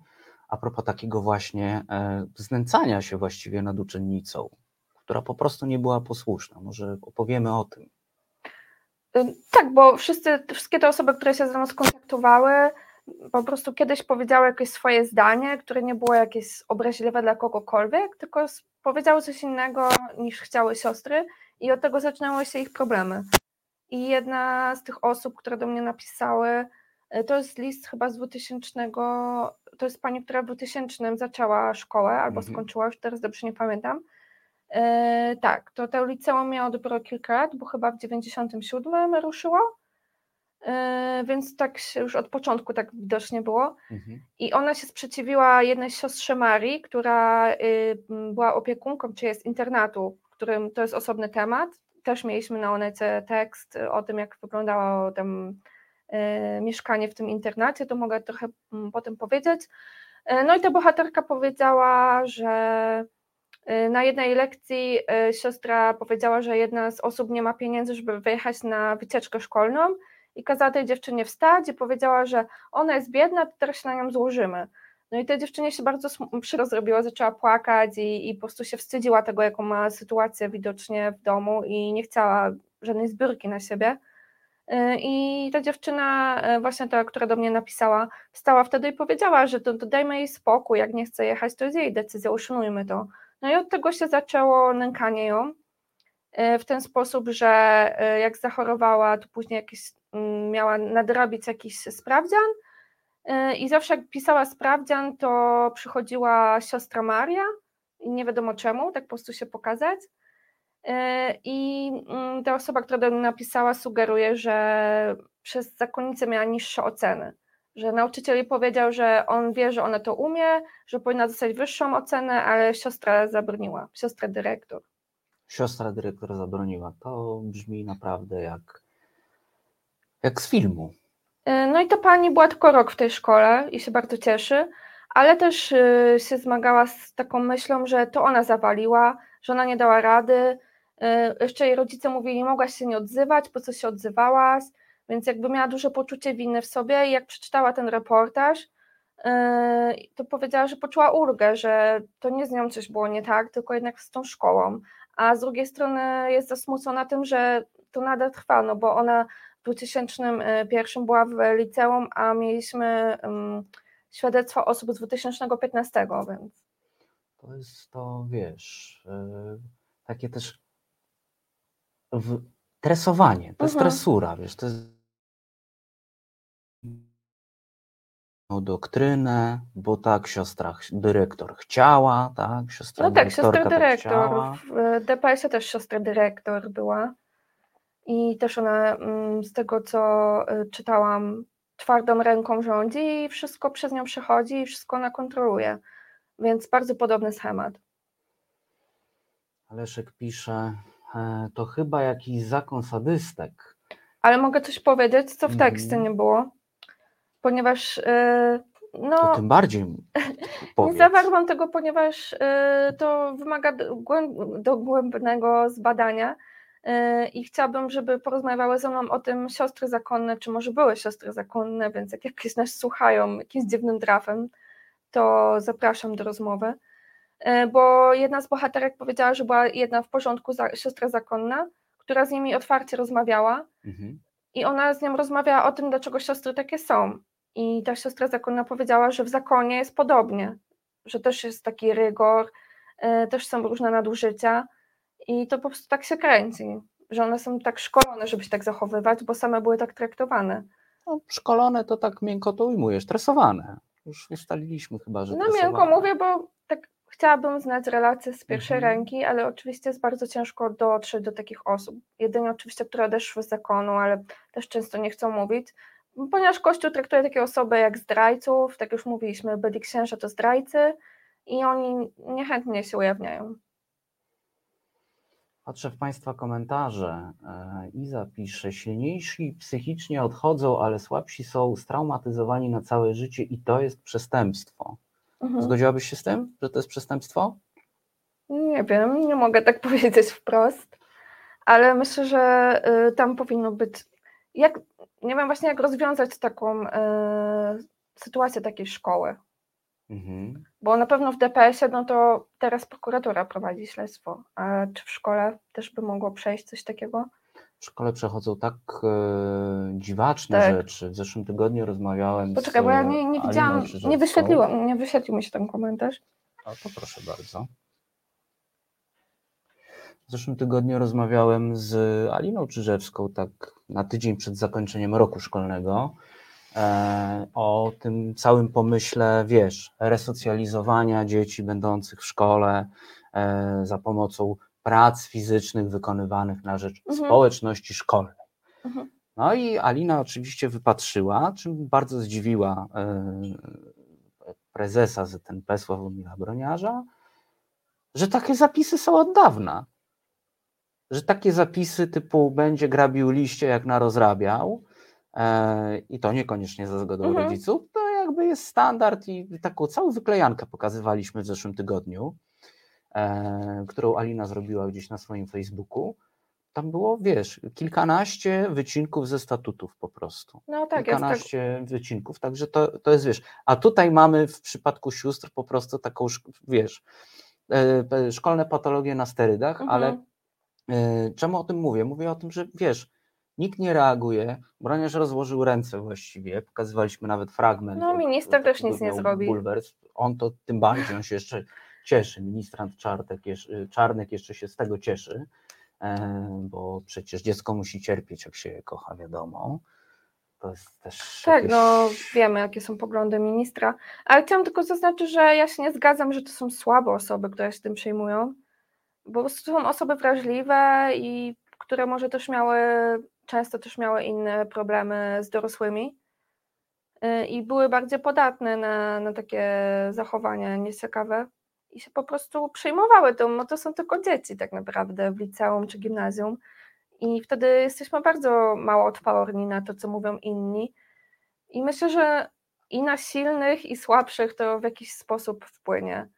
a propos takiego właśnie e, znęcania się właściwie nad uczennicą, która po prostu nie była posłuszna. Może opowiemy o tym. Tak, bo wszyscy, wszystkie te osoby, które się ze mną skontaktowały, po prostu kiedyś powiedziały jakieś swoje zdanie, które nie było jakieś obraźliwe dla kogokolwiek, tylko powiedziały coś innego niż chciały siostry i od tego zaczynały się ich problemy. I jedna z tych osób, które do mnie napisały, y, to jest list chyba z 2000, to jest pani, która w 2000 zaczęła szkołę albo Mhm. skończyła, już teraz dobrze nie pamiętam. E, tak, to to liceum miało dopiero kilka lat, bo chyba w 97 ruszyło, e, więc tak się już od początku tak widocznie było. I ona się sprzeciwiła jednej siostrze Marii, która y, była opiekunką, czy jest internatu, którym to jest osobny temat. Też mieliśmy na Onecie tekst y, o tym, jak wyglądało tam y, mieszkanie w tym internacie, to mogę trochę mm, potem powiedzieć. E, No i ta bohaterka powiedziała, że y, na jednej lekcji y, siostra powiedziała, że jedna z osób nie ma pieniędzy, żeby wyjechać na wycieczkę szkolną i kazała tej dziewczynie wstać i powiedziała, że ona jest biedna, to teraz się na nią złożymy. No i tej dziewczynie się bardzo zrobiło, zaczęła płakać i, i po prostu się wstydziła tego, jaką ma sytuację widocznie w domu i nie chciała żadnej zbiórki na siebie. Y, I ta dziewczyna, y, właśnie ta, która do mnie napisała, wstała wtedy i powiedziała, że to, to dajmy jej spokój, jak nie chce jechać, to jest jej decyzja, uszanujmy to. No i od tego się zaczęło nękanie ją y, w ten sposób, że jak zachorowała, to później jakieś, mm, miała nadrobić jakiś sprawdzian i zawsze jak pisała sprawdzian, to przychodziła siostra Maria i nie wiadomo czemu, tak po prostu się pokazać. Y, I mm, ta osoba, która do mnie napisała, sugeruje, że przez zakonnicę miała niższe oceny. Że nauczyciel jej powiedział, że on wie, że ona to umie, że powinna dostać wyższą ocenę, ale siostra zabroniła, siostra dyrektor. Siostra dyrektora zabroniła. To brzmi naprawdę jak, jak z filmu. Y, No i ta pani była tylko rok w tej szkole i się bardzo cieszy, ale też y, się zmagała z taką myślą, że to ona zawaliła, że ona nie dała rady. Y, Jeszcze jej rodzice mówili, mogłaś się nie odzywać, po co się odzywałaś, więc jakby miała duże poczucie winy w sobie i jak przeczytała ten reportaż, to powiedziała, że poczuła ulgę, że to nie z nią coś było nie tak, tylko jednak z tą szkołą. A z drugiej strony jest zasmucona tym, że to nadal trwa, no bo ona w 2001 była w liceum, a mieliśmy um, świadectwo osób z 2015, więc To jest to, wiesz, yy, takie też w, tresowanie, to jest Mhm. tresura, wiesz, to jest doktrynę, bo tak siostra dyrektor chciała, tak, siostra no tak, siostra tak dyrektor, chciała. w DPS-ie też siostra dyrektor była i też ona mm, z tego, co y, czytałam, twardą ręką rządzi i wszystko przez nią przechodzi i wszystko ona kontroluje, więc bardzo podobny schemat. Leszek pisze, e, to chyba jakiś zakon sadystek. Ale mogę coś powiedzieć, co w Mhm. tekście nie było, ponieważ y, To no, tym bardziej Nie zawarłam tego, ponieważ y, to wymaga dogłębnego zbadania i chciałabym, żeby porozmawiały ze mną o tym siostry zakonne, czy może były siostry zakonne, więc jak jakieś nas słuchają jakimś dziwnym trafem, to zapraszam do rozmowy. Y, Bo jedna z bohaterek powiedziała, że była jedna w porządku za, siostra zakonna, która z nimi otwarcie rozmawiała Mhm. i ona z nią rozmawiała o tym, dlaczego siostry takie są. I ta siostra zakonna powiedziała, że w zakonie jest podobnie, że też jest taki rygor, y, też są różne nadużycia i to po prostu tak się kręci, że one są tak szkolone, żeby się tak zachowywać, bo same były tak traktowane. No, szkolone to tak miękko to ujmujesz, tresowane. Już ustaliliśmy chyba, że No tresowane. miękko mówię, bo tak chciałabym znać relacje z pierwszej Mhm. ręki, ale oczywiście jest bardzo ciężko dotrzeć do takich osób. Jedynie oczywiście, które odeszły z zakonu, ale też często nie chcą mówić, ponieważ Kościół traktuje takie osoby jak zdrajców, tak już mówiliśmy, byli księża to zdrajcy i oni niechętnie się ujawniają. Patrzę w Państwa komentarze. E, Iza pisze, silniejsi psychicznie odchodzą, ale słabsi są straumatyzowani na całe życie i to jest przestępstwo. Mhm. Zgodziłabyś się z tym, że to jest przestępstwo? Nie wiem, nie mogę tak powiedzieć wprost, ale myślę, że y, tam powinno być. Jak, nie wiem właśnie, jak rozwiązać taką y, sytuację takiej szkoły. Mhm. Bo na pewno w DPS-ie, no to teraz prokuratura prowadzi śledztwo. A czy w szkole też by mogło przejść coś takiego? W szkole przechodzą tak e, dziwaczne Tak. rzeczy. W zeszłym tygodniu rozmawiałem Poczekaj, z bo ja nie, nie Aliną widziałam, nie wyświetliło, nie wyświetlił mi się ten komentarz. A to proszę bardzo. W zeszłym tygodniu rozmawiałem z Aliną Czyżewską, tak na tydzień przed zakończeniem roku szkolnego, e, o tym całym pomyśle, wiesz, resocjalizowania dzieci będących w szkole e, za pomocą prac fizycznych wykonywanych na rzecz Mhm. społeczności szkolnej. Mhm. No i Alina oczywiście wypatrzyła, czym bardzo zdziwiła e, prezesa ZNP Sławomira Broniarza, że takie zapisy są od dawna. Że takie zapisy typu będzie grabił liście jak narozrabiał e, i to niekoniecznie za zgodą Mhm. rodziców, to jakby jest standard i taką całą wyklejankę pokazywaliśmy w zeszłym tygodniu, e, którą Alina zrobiła gdzieś na swoim Facebooku. Tam było, wiesz, kilkanaście wycinków ze statutów po prostu No tak, jest tak. kilkanaście wycinków, także to, to jest, wiesz, a tutaj mamy w przypadku sióstr po prostu taką, wiesz, e, szkolne patologie na sterydach, Mhm. ale e, czemu o tym mówię? Mówię o tym, że wiesz, nikt nie reaguje, broniarz rozłożył ręce właściwie, pokazywaliśmy nawet fragment. No, minister też nic nie zrobi. Bulwers. On to tym bardziej, on się jeszcze cieszy, ministrant Czartek, Czarnek jeszcze się z tego cieszy, e, bo przecież dziecko musi cierpieć, jak się je kocha, wiadomo. To jest też Tak, jakieś- no wiemy, jakie są poglądy ministra, ale chciałam tylko zaznaczyć, że ja się nie zgadzam, że to są słabe osoby, które się tym przejmują, bo są osoby wrażliwe i które może też miały, często też miały inne problemy z dorosłymi y, i były bardziej podatne na, na takie zachowania nieciekawe i się po prostu przejmowały tym, bo to są tylko dzieci tak naprawdę w liceum czy gimnazjum i wtedy jesteśmy bardzo mało odporni na to, co mówią inni. I myślę, że i na silnych, i słabszych to w jakiś sposób wpłynie.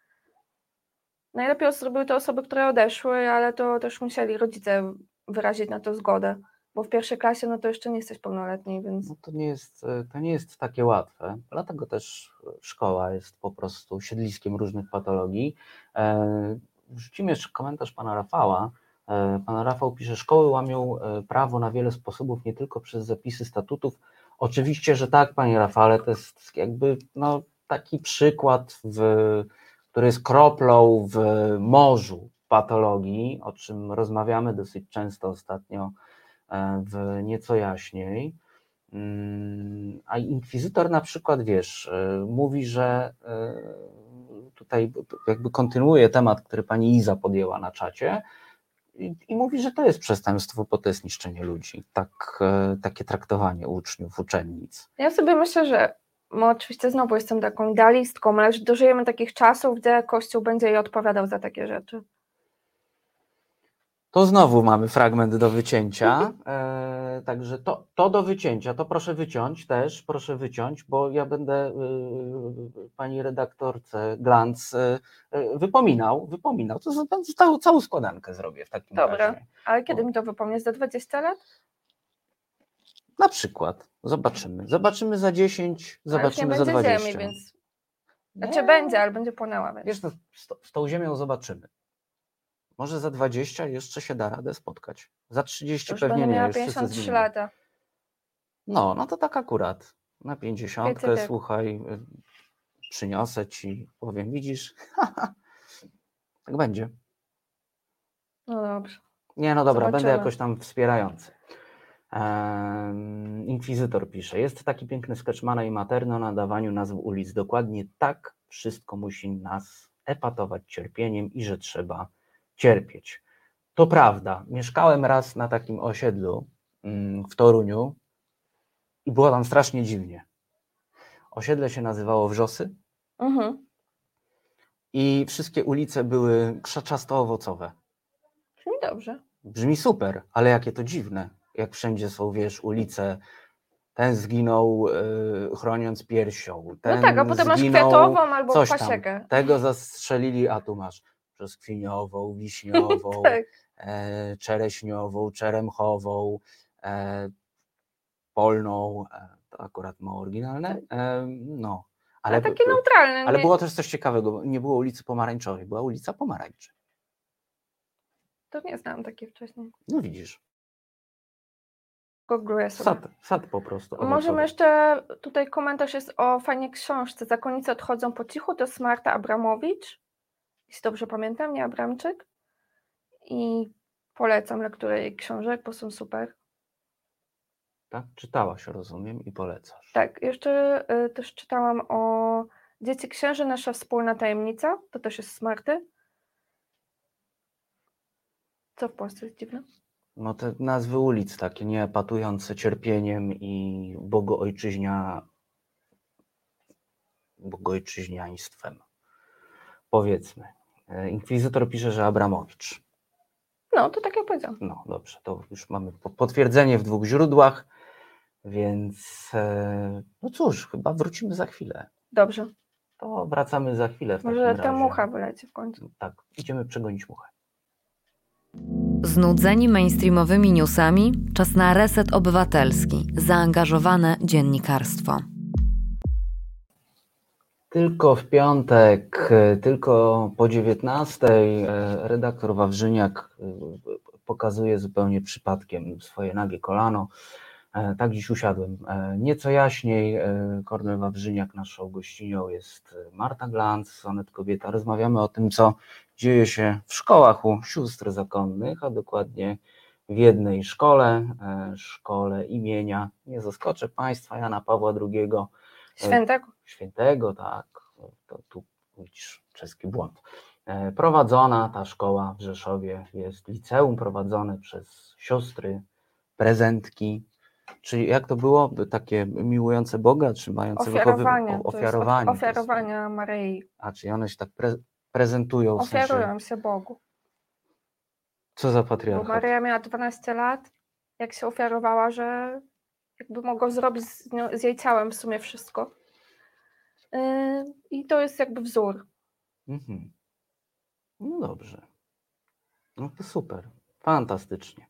Najlepiej zrobiły to osoby, które odeszły, ale to też musieli rodzice wyrazić na to zgodę, bo w pierwszej klasie no to jeszcze nie jesteś pełnoletni, więc No to nie jest, e, to nie jest takie łatwe. Dlatego też szkoła jest po prostu siedliskiem różnych patologii. E, Wrzucimy jeszcze komentarz pana Rafała. E, Pan Rafał pisze, szkoły łamią e, prawo na wiele sposobów, nie tylko przez zapisy statutów. Oczywiście, że tak, panie Rafale, to jest jakby no, taki przykład, w, który jest kroplą w morzu patologii, o czym rozmawiamy dosyć często ostatnio e, w nieco jaśniej. Mm, A inkwizytor na przykład, wiesz, e, mówi, że e, tutaj jakby kontynuuje temat, który pani Iza podjęła na czacie i, i mówi, że to jest przestępstwo, bo to jest niszczenie ludzi. Tak, e, takie traktowanie uczniów, uczennic. ja sobie myślę, że no oczywiście znowu jestem taką idealistką, ale dożyjemy takich czasów, gdzie Kościół będzie jej odpowiadał za takie rzeczy. To znowu mamy fragment do wycięcia. E, także to, to do wycięcia, to proszę wyciąć też, proszę wyciąć, bo ja będę y, pani redaktorce Glantz y, y, wypominał, wypominał. To całą, całą składankę zrobię w takim Dobra. razie. Ale kiedy mi to wypomnieć? Za 20 lat? Na przykład. Zobaczymy. Zobaczymy za 10, Ale już nie zobaczymy za będzie 20. ziemi, więc... Znaczy Nie. będzie, ale będzie płonęła. Więc... Wiesz, no, z, to- z tą ziemią zobaczymy. Może za 20 jeszcze się da radę spotkać. Za 30 To już pewnie będę nie. już wszyscy 53 zginą. lata. No, no to tak akurat. Na pięćdziesiątkę, Wiecie, tak. słuchaj, y, przyniosę ci, powiem, widzisz, tak będzie. No dobrze. Nie, no dobra, będę Zobaczymy. jakoś tam wspierający. Inkwizytor pisze, jest taki piękny sketchmana i materno na dawaniu nazw ulic. Dokładnie tak wszystko musi nas epatować cierpieniem i że trzeba cierpieć. To prawda. Mieszkałem raz na takim osiedlu mm, w Toruniu i było tam strasznie dziwnie. Osiedle się nazywało Wrzosy Mhm. i wszystkie ulice były krzaczasto-owocowe. Brzmi dobrze. Brzmi super, ale jakie to dziwne, jak wszędzie są, wiesz, ulice. Ten zginął y, chroniąc piersią. Ten No tak, a potem masz kwiatową albo coś tam. pasiekę. Tego zastrzelili, a tu masz brzoskwiniową, wiśniową, Tak. e, czereśniową, czeremchową, e, polną. E, to akurat mało oryginalne. E, no, ale, Ale takie neutralne. ale nie- było też coś ciekawego. bo Nie było ulicy Pomarańczowej, była ulica Pomarańczy. To nie znałam takiej wcześniej. No widzisz, Googluję sobie. sad, sad po prostu. Możemy jeszcze, tutaj komentarz jest o fajnej książce Zakonnice odchodzą po cichu, to jest Marta Abramowicz, jeśli dobrze pamiętam, nie Abramczyk. I polecam lekturę jej książek, bo są super. Tak? Czytałaś, rozumiem, i polecasz. Tak, jeszcze y, też czytałam o Dzieci Księży, nasza wspólna tajemnica, to też jest z Marty. Co w Polsce jest dziwne? No te nazwy ulic takie, nie patujące cierpieniem i bogoojczyźnia, bogoojczyźniaństwem. Powiedzmy. E, Inkwizytor pisze, że Abramowicz. No, to tak jak powiedziałam. No dobrze, to już mamy po- potwierdzenie w dwóch źródłach, więc e, no cóż, chyba wrócimy za chwilę. Dobrze, To wracamy za chwilę w może ta razie. mucha wyleci w końcu. Tak, idziemy przegonić muchę. Znudzeni mainstreamowymi newsami? Czas na reset obywatelski, zaangażowane dziennikarstwo. Tylko w piątek, e, tylko po 19 e, redaktor Wawrzyniak e, pokazuje zupełnie przypadkiem swoje nagie kolano. Tak dziś usiadłem. Nieco jaśniej Kornel Wawrzyniak naszą gościnią jest Marta Glanc, Sonet Kobieta. Rozmawiamy o tym, co dzieje się w szkołach u sióstr zakonnych, a dokładnie w jednej szkole, szkole imienia, nie zaskoczę Państwa, Jana Pawła II, Świętego. świętego, tak, to tu widzisz czeski błąd. E, Prowadzona ta szkoła w Rzeszowie jest liceum prowadzone przez siostry, prezentki, czyli jak to było, takie miłujące Boga, czy mające Ofiarowanie. wychowy- ofiarowanie. of- Ofiarowania Maryi. A, czyli one się tak pre, prezentują, w sensie, Ofiarują się Bogu. co za Bo patriarchat. Maryja miała 12 lat, jak się ofiarowała, że jakby mogła zrobić z, nią, z jej ciałem w sumie wszystko. Yy, I to jest jakby wzór. Mhm. No dobrze. No to super, fantastycznie.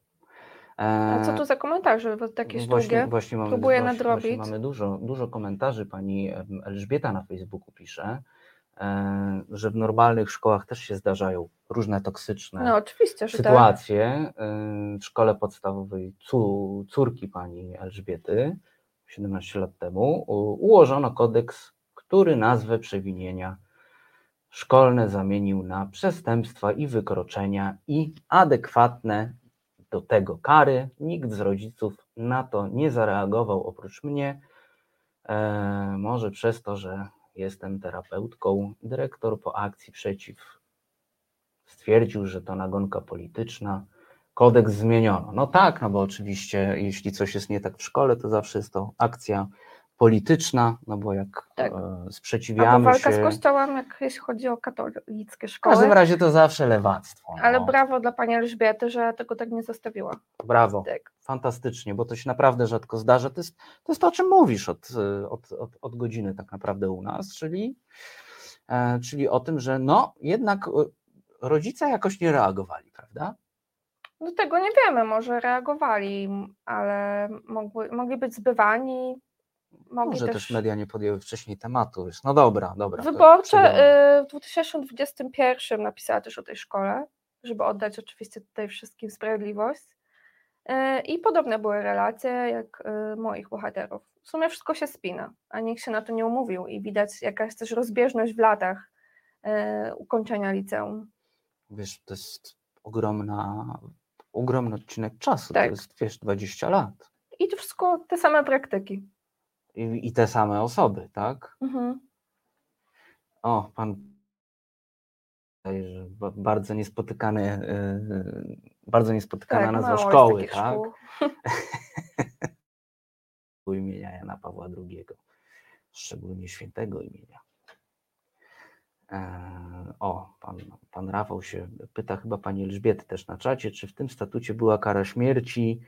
A co E, tu za komentarze? Bo takie No właśnie, długie. właśnie mamy, Próbuję właśnie, nadrobić. Właśnie mamy dużo, dużo komentarzy. Pani Elżbieta na Facebooku pisze, e, że w normalnych szkołach też się zdarzają różne toksyczne No oczywiście, tak. sytuacje. E, W szkole podstawowej córki pani Elżbiety 17 lat temu ułożono kodeks, który nazwę przewinienia szkolne zamienił na przestępstwa i wykroczenia i adekwatne do tego kary. Nikt z rodziców na to nie zareagował oprócz mnie. E, może przez to, że jestem terapeutką. Dyrektor po akcji przeciw stwierdził, że to nagonka polityczna. Kodeks zmieniono. No tak, no bo oczywiście, jeśli coś jest nie tak w szkole, to zawsze jest to akcja polityczna, no bo jak Tak. e, Albo sprzeciwiamy walka się. z kościołem, jak jeśli chodzi o katolickie W szkoły. każdym razie to zawsze lewactwo. Ale no. brawo dla pani Elżbiety, że tego tak nie zostawiła. Brawo. Tak. Fantastycznie, bo to się naprawdę rzadko zdarza. To jest to, jest to o czym mówisz od, e, od, od, od godziny tak naprawdę u nas, czyli, e, czyli o tym, że no jednak e, rodzice jakoś nie reagowali, prawda? Do tego nie wiemy, może reagowali, ale mogły, mogli być zbywani. Mogli Może też... też media nie podjęły wcześniej tematu. Wiesz. No dobra, dobra. Wyborcze y, w 2021 napisała też o tej szkole, żeby oddać oczywiście tutaj wszystkim sprawiedliwość. Y, I podobne były relacje jak y, moich bohaterów. W sumie wszystko się spina, a nikt się na to nie umówił i widać jakaś też rozbieżność w latach ukończenia liceum. Wiesz, to jest ogromna, ogromny odcinek czasu. Tak. To jest, wiesz, 20 lat. I to wszystko te same praktyki. I, I te same osoby, tak? Mhm. O, pan bardzo niespotykany, yy, bardzo niespotykana Tak, nazwa szkoły, tak? szkół. imienia Jana Pawła II, szczególnie świętego imienia. E, o, pan, pan Rafał się pyta, chyba pani Elżbiety też na czacie, czy w tym statucie była kara śmierci.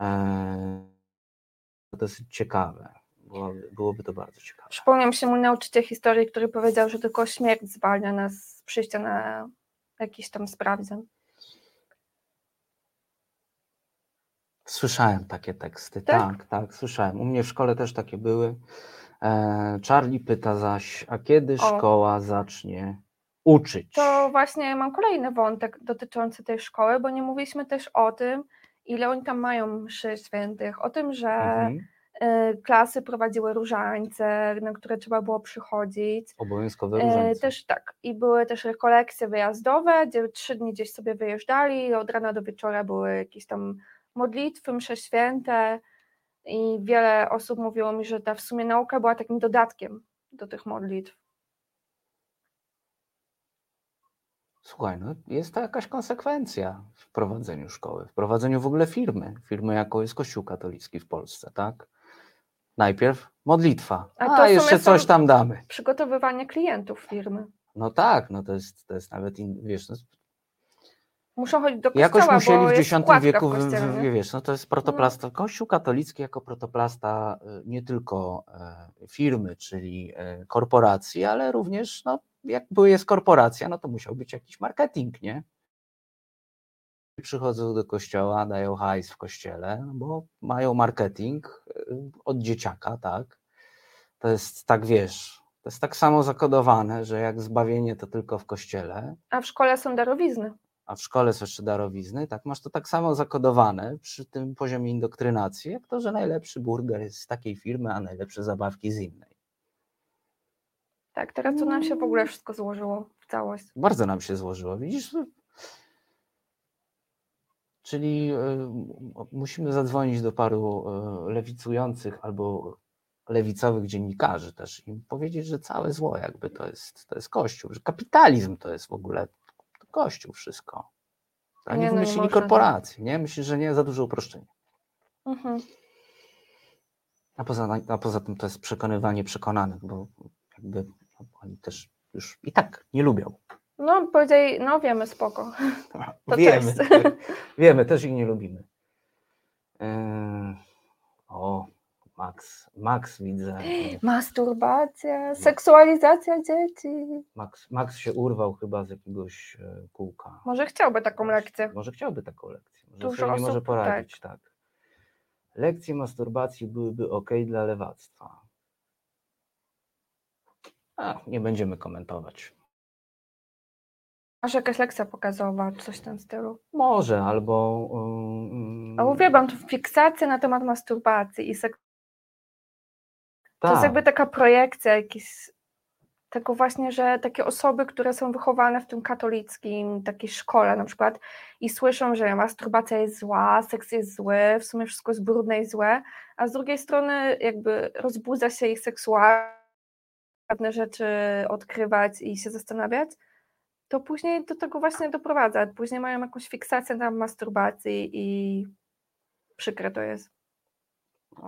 E, dosyć ciekawe. Byłoby, byłoby to bardzo ciekawe. Przypomniał się mój nauczyciel historii, który powiedział, że tylko śmierć zwalnia nas z przyjścia na jakiś tam sprawdzian. Słyszałem takie teksty, Tak? tak, tak, słyszałem. U mnie w szkole też takie były. E, Charlie pyta zaś, a kiedy O. szkoła zacznie uczyć? To właśnie mam kolejny wątek dotyczący tej szkoły, bo nie mówiliśmy też o tym, ile oni tam mają mszy świętych, o tym, że Mhm. y, klasy prowadziły różańce, na które trzeba było przychodzić. Obowiązkowe E, różańce. Też tak. I były też rekolekcje wyjazdowe, gdzie trzy dni gdzieś sobie wyjeżdżali od rana do wieczora były jakieś tam modlitwy, msze święte i wiele osób mówiło mi, że ta w sumie nauka była takim dodatkiem do tych modlitw. Słuchaj, no jest to jakaś konsekwencja w prowadzeniu szkoły, w prowadzeniu w ogóle firmy, firmy jaką jest Kościół katolicki w Polsce, tak? Najpierw modlitwa, A a, jeszcze coś tam damy. Przygotowywanie klientów firmy. No tak, no to jest, to jest nawet, in, wiesz, no, Muszą chodzić do kościoła, jakoś musieli w X wieku, w kościele, wiesz, no to jest protoplasta, Kościół katolicki jako protoplasta y, nie tylko e, firmy, czyli e, korporacji, ale również, no jak jest korporacja, no to musiał być jakiś marketing, nie? Przychodzą do kościoła, dają hajs w kościele, bo mają marketing y, od dzieciaka, tak? To jest tak, wiesz, to jest tak samo zakodowane, że jak zbawienie to tylko w kościele, A w szkole są darowizny. a w szkole są jeszcze darowizny, tak masz to tak samo zakodowane przy tym poziomie indoktrynacji, jak to, że najlepszy burger jest z takiej firmy, a najlepsze zabawki z innej. Tak, teraz to nam się w ogóle wszystko złożyło w całość. Bardzo nam się złożyło, widzisz? Czyli m- musimy zadzwonić do paru y, lewicujących albo lewicowych dziennikarzy też i powiedzieć, że całe zło jakby to jest, to jest Kościół, że kapitalizm to jest w ogóle Kościół wszystko. A Nie, nie no nie wymyślili tak. korporacji, nie? Myślisz, że nie za duże uproszczenie. Mhm. A poza, a poza tym to jest przekonywanie przekonanych, bo jakby oni też już i tak nie lubią. No, powiedzieli, no wiemy, spoko. To wiemy, tak, wiemy, też ich nie lubimy. Yy, o, Max, Max widzę. Masturbacja, seksualizacja dzieci. Max, Max się urwał chyba z jakiegoś e, kółka. Może chciałby taką lekcję. Może chciałby taką lekcję. Może Dużo sobie nie może osób, poradzić, tak. Lekcje masturbacji byłyby ok dla lewactwa. A, nie będziemy komentować. Może jakaś lekcja pokazowa, coś w tym stylu. Może, albo. ym, A uwielbiam tu fiksację na temat masturbacji i seks. To jest tak. jakby taka projekcja jakiś tego właśnie, że takie osoby, które są wychowane w tym katolickim, takiej szkole na przykład i słyszą, że masturbacja jest zła, seks jest zły, w sumie wszystko jest brudne i złe, a z drugiej strony jakby rozbudza się ich seksualnie, pewne rzeczy odkrywać i się zastanawiać, to później do tego właśnie doprowadza. Później mają jakąś fiksację na masturbacji i przykre to jest.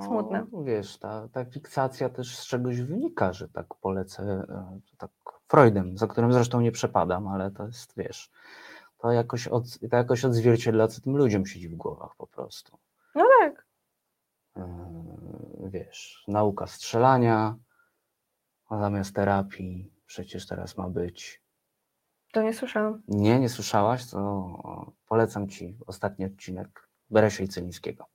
smutne. No, wiesz, ta, ta fiksacja też z czegoś wynika, że tak polecę, e, tak Freudem, za którym zresztą nie przepadam, ale to jest, wiesz, to jakoś, od, to jakoś odzwierciedla, co tym ludziom siedzi w głowach po prostu. No tak. E, Wiesz, nauka strzelania, a zamiast terapii przecież teraz ma być. To nie słyszałam. Nie, nie słyszałaś? To polecam ci ostatni odcinek Beresia i Celińskiego.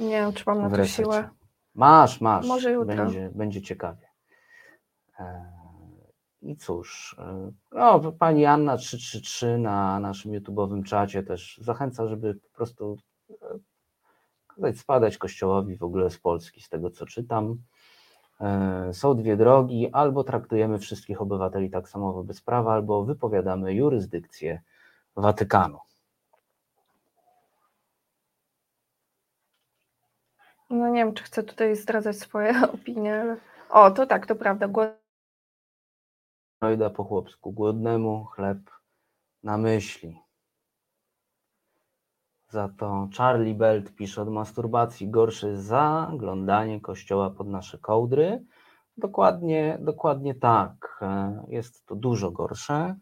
Nie wiem, czy mam na to siłę. Masz, masz. Może jutro. Będzie, będzie ciekawie. E, I cóż, no, pani Anna 333 na naszym YouTube'owym czacie też zachęca, żeby po prostu e, kazać spadać kościołowi w ogóle z Polski, z tego co czytam. E, Są dwie drogi, albo traktujemy wszystkich obywateli tak samo wobec prawa, albo wypowiadamy jurysdykcję Watykanu. No nie wiem, czy chcę tutaj zdradzać swoje opinie, ale... O, to tak, to prawda. Głos... Freuda po chłopsku, głodnemu chleb na myśli. Za to Charlie Belt pisze od masturbacji gorsze jest zaglądanie kościoła pod nasze kołdry. Dokładnie, dokładnie tak. E, Jest to dużo gorsze.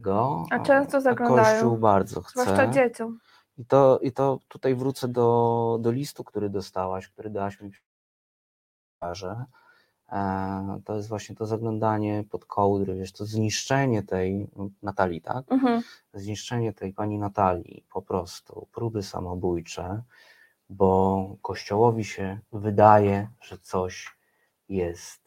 Go, A często zaglądają. Kościół bardzo chce. Zwłaszcza dzieciom. I to, I to tutaj wrócę do, do listu, który dostałaś, który dałaś mi w To jest właśnie to zaglądanie pod kołdry, wiesz, to zniszczenie tej Natalii, tak? Mhm. Zniszczenie tej pani Natalii, po prostu próby samobójcze, bo Kościołowi się wydaje, że coś jest,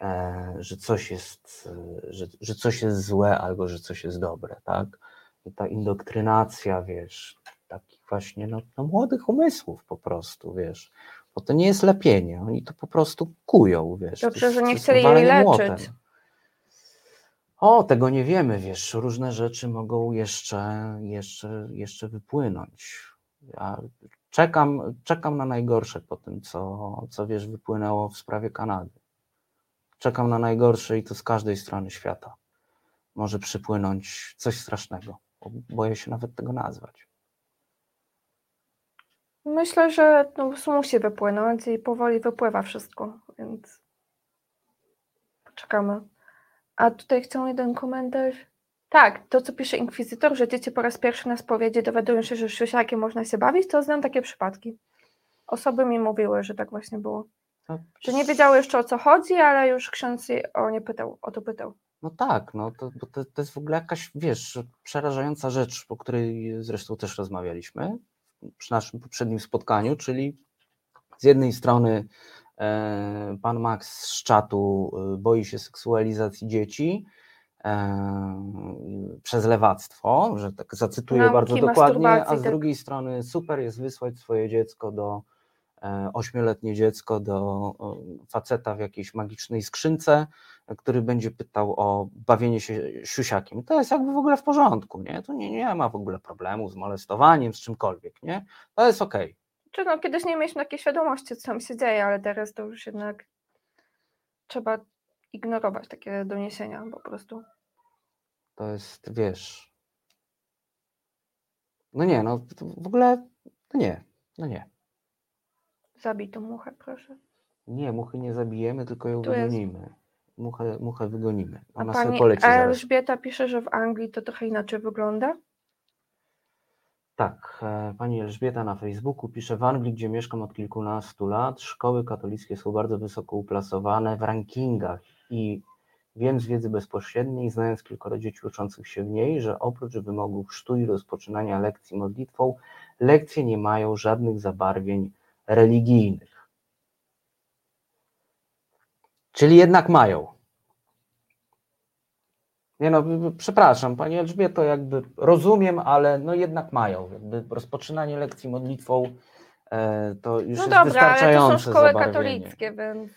e, że coś jest, e, że, że coś jest złe albo że coś jest dobre, tak? I ta indoktrynacja, wiesz, takich właśnie no, no młodych umysłów po prostu, wiesz, bo to nie jest lepienie, oni to po prostu kują, wiesz. Dobrze, to jest- że nie chcieli jej leczyć. młotem. O, tego nie wiemy, wiesz, różne rzeczy mogą jeszcze, jeszcze, jeszcze wypłynąć. Ja czekam, czekam na najgorsze po tym, co, co wiesz, wypłynęło w sprawie Kanady. Czekam na najgorsze i to z każdej strony świata. Może przypłynąć coś strasznego. bo Boję się nawet tego nazwać. Myślę, że no, musi wypłynąć i powoli wypływa wszystko, więc poczekamy. A tutaj chciał jeden komentarz. Tak, to co pisze inkwizytor, że dzieci po raz pierwszy na spowiedzi dowiadują się, że siusiakiem można się bawić, to znam takie przypadki. Osoby mi mówiły, że tak właśnie było. No, Że nie wiedziały jeszcze o co chodzi, ale już ksiądz o nie pytał, o to pytał. No tak, no to, bo to, to jest w ogóle jakaś, wiesz, przerażająca rzecz, o której zresztą też rozmawialiśmy przy naszym poprzednim spotkaniu, czyli z jednej strony e, pan Max z czatu e, boi się seksualizacji dzieci e, przez lewactwo, że tak zacytuję Nauki bardzo dokładnie, a z tak. drugiej strony super jest wysłać swoje dziecko do ośmioletnie dziecko do e, faceta w jakiejś magicznej skrzynce, który będzie pytał o bawienie się siusiakiem. To jest jakby w ogóle w porządku, nie? Tu nie, nie ma w ogóle problemu z molestowaniem, z czymkolwiek, nie? To jest okej. Czy no, kiedyś nie mieliśmy takiej świadomości, co tam się dzieje, ale teraz to już jednak trzeba ignorować takie doniesienia po prostu. To jest, wiesz... No nie, no w ogóle, no nie, no nie. Zabij tą muchę, proszę. Nie, muchy nie zabijemy, tylko ją Tu jest. wygonimy. Muchę, muchę wygonimy. A Ona sobie pani zaraz. Elżbieta pisze, że w Anglii to trochę inaczej wygląda. Tak, e, pani Elżbieta na Facebooku pisze, w Anglii, gdzie mieszkam od kilkunastu lat, szkoły katolickie są bardzo wysoko uplasowane w rankingach i wiem z wiedzy bezpośredniej, znając kilkoro dzieci uczących się w niej, że oprócz wymogów chrztu i rozpoczynania lekcji modlitwą, lekcje nie mają żadnych zabarwień religijnych. Czyli jednak mają. Nie no, przepraszam, Pani Elżbieto, jakby rozumiem, ale no jednak mają. Jakby rozpoczynanie lekcji modlitwą e, to już No jest dobra, ale to wystarczające są szkoły zabarwienie. katolickie, więc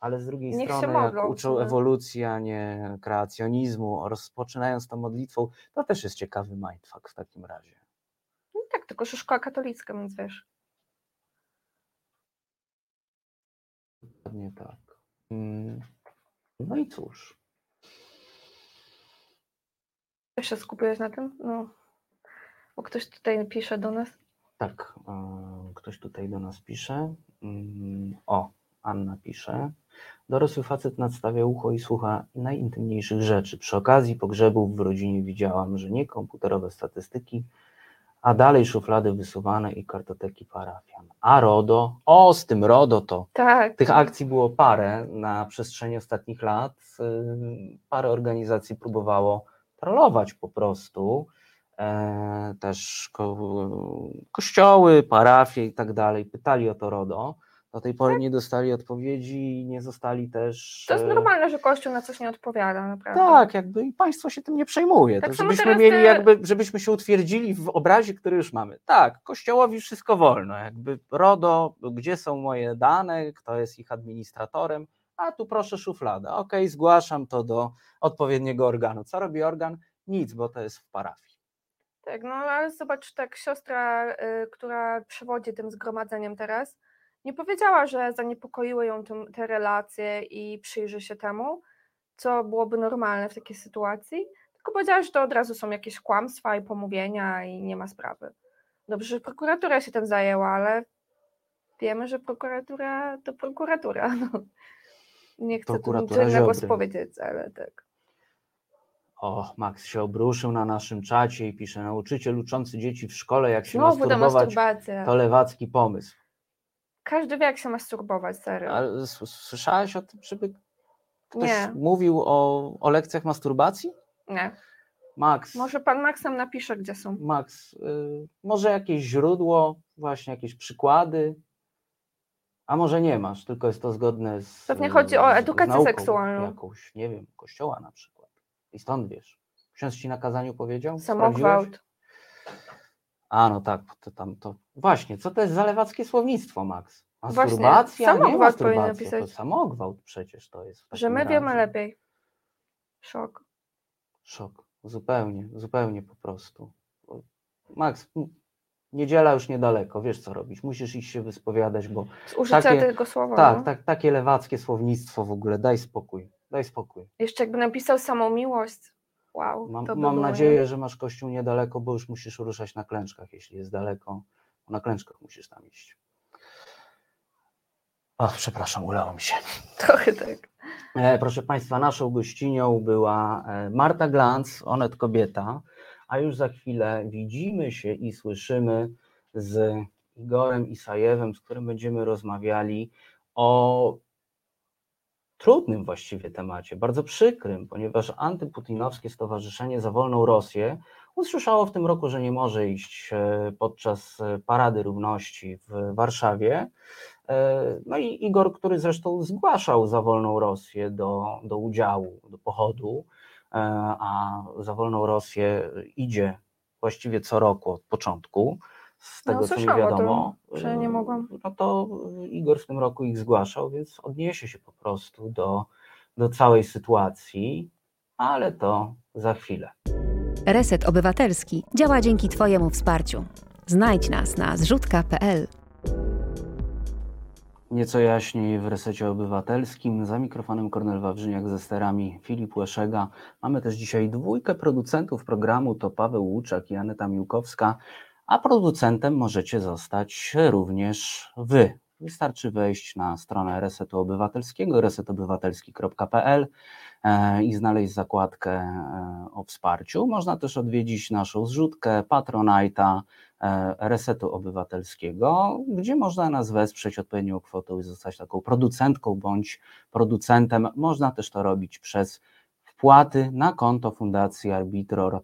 Ale z drugiej Niech strony, jak modlą, uczą no. ewolucji, a nie kreacjonizmu, rozpoczynając tą modlitwą, to też jest ciekawy mindfuck w takim razie. no tak, tylko że szkoła katolicka, więc wiesz. Dokładnie tak. Mm, No i cóż. Się skupiłeś na tym? No. Bo ktoś tutaj pisze do nas. Tak, ktoś tutaj do nas pisze. Mm, O, Anna pisze. Dorosły facet nadstawia ucho i słucha najintymniejszych rzeczy. Przy okazji pogrzebów w rodzinie widziałam, że nie komputerowe statystyki, a dalej szuflady wysuwane i kartoteki parafian. A RODO, o z tym RODO to Tak. tych akcji było parę na przestrzeni ostatnich lat. Ym, Parę organizacji próbowało trollować po prostu. E, Też ko- kościoły, parafie i tak dalej pytali o to RODO. Do tej pory nie dostali odpowiedzi i nie zostali też. To jest e, normalne, że Kościół na coś nie odpowiada, naprawdę. Tak, jakby i państwo się tym nie przejmuje. Tak to żebyśmy mieli te- jakby, żebyśmy się utwierdzili w obrazie, który już mamy. Tak, kościołowi wszystko wolno. Jakby RODO, gdzie są moje dane, kto jest ich administratorem, a tu proszę szuflada. Okej, zgłaszam to do odpowiedniego organu. Co robi organ? Nic, bo to jest w parafii. Tak, no ale zobacz, tak siostra, y, która przewodzi tym zgromadzeniem teraz, nie powiedziała, że zaniepokoiły ją tym, te relacje i przyjrzy się temu, co byłoby normalne w takiej sytuacji, tylko powiedziała, że to od razu są jakieś kłamstwa i pomówienia i nie ma sprawy. Dobrze, że prokuratura się tym zajęła, ale wiemy, że prokuratura to prokuratura. No. Nie chcę tu niczego spowiedzieć, ale tak. O, Max się obruszył na naszym czacie i pisze, nauczyciel uczący dzieci w szkole, jak się Znowu masturbować, to lewacki pomysł. Każdy wie, jak się masturbować, serio. Ale słyszałaś o tym, żeby ktoś Nie. mówił o, o lekcjach masturbacji? Nie. Max, Może pan Max nam napisze, gdzie są. Max, y, może jakieś źródło, właśnie jakieś przykłady, a może nie masz, tylko jest to zgodne z Pewnie chodzi o edukację seksualną. Jakąś, nie wiem, kościoła na przykład. I stąd wiesz. Ksiądz ci na kazaniu powiedział? Samogwałt. A, no tak, to tam to. Właśnie, co to jest za lewackie słownictwo, Max? Właśnie, Masturbacja? nie samogwałt powinien masturbacja, to napisać. samogwałt przecież to jest. w Że takim my wiemy razie. lepiej. Szok. Szok. Zupełnie, zupełnie po prostu. Max, m- niedziela już niedaleko, wiesz co robić. Musisz iść się wyspowiadać, bo Z użycia Takie- tego słowa. tak, no. tak, takie lewackie słownictwo w ogóle, daj spokój, daj spokój. Jeszcze jakby napisał samą miłość. Wow. Mam, by mam nadzieję, że masz kościół niedaleko, bo już musisz ruszać na klęczkach, jeśli jest daleko. Na klęczkach musisz tam iść. O, przepraszam, ulało mi się. Trochę tak. E, Proszę Państwa, naszą gościnią była e, Marta Glanc, Onet Kobieta, a już za chwilę widzimy się i słyszymy z Igorem Isajewem, z którym będziemy rozmawiali o trudnym właściwie temacie, bardzo przykrym, ponieważ antyputinowskie Stowarzyszenie za Wolną Rosję usłyszało w tym roku, że nie może iść e, podczas e, Parady Równości w Warszawie. E, No i Igor, który zresztą zgłaszał za wolną Rosję do, do udziału, do pochodu, a za wolną Rosję idzie właściwie co roku od początku, z No, tego co mi wiadomo. że nie mogłam. No to Igor w tym roku ich zgłaszał, więc odniesie się po prostu do, do całej sytuacji, ale to za chwilę. Reset Obywatelski działa dzięki Twojemu wsparciu. Znajdź nas na zrzutka.pl. Nieco jaśniej w resecie obywatelskim. Za mikrofonem Kornel Wawrzyniak ze sterami Filip Łeszega. Mamy też dzisiaj dwójkę producentów programu, to Paweł Łuczak i Aneta Miłkowska, a producentem możecie zostać również Wy. Wystarczy wejść na stronę Resetu Obywatelskiego, resetobywatelski.pl e, i znaleźć zakładkę e, o wsparciu. Można też odwiedzić naszą zrzutkę Patronite'a, e, Resetu Obywatelskiego, gdzie można nas wesprzeć odpowiednią kwotą i zostać taką producentką bądź producentem. Można też to robić przez wpłaty na konto Fundacji Arbitror.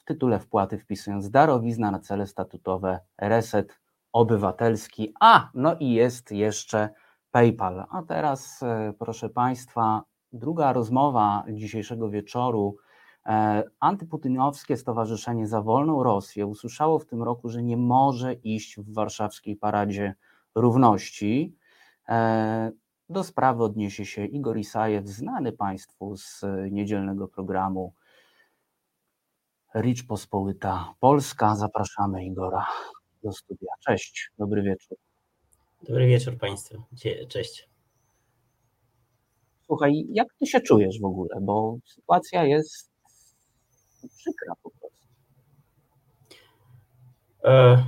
W tytule wpłaty wpisując darowizna na cele statutowe Reset Obywatelski. A, no i jest jeszcze PayPal. A teraz, e, proszę Państwa, druga rozmowa dzisiejszego wieczoru. E, Antyputinowskie Stowarzyszenie za Wolną Rosję usłyszało w tym roku, że nie może iść w warszawskiej paradzie równości. E, Do sprawy odniesie się Igor Isajew, znany Państwu z niedzielnego programu Ricz Pospolita Polska. Zapraszamy Igora do studia. Cześć, dobry wieczór. Dobry wieczór Państwu. Cześć. Słuchaj, jak ty się czujesz w ogóle? Bo sytuacja jest przykra po prostu. E,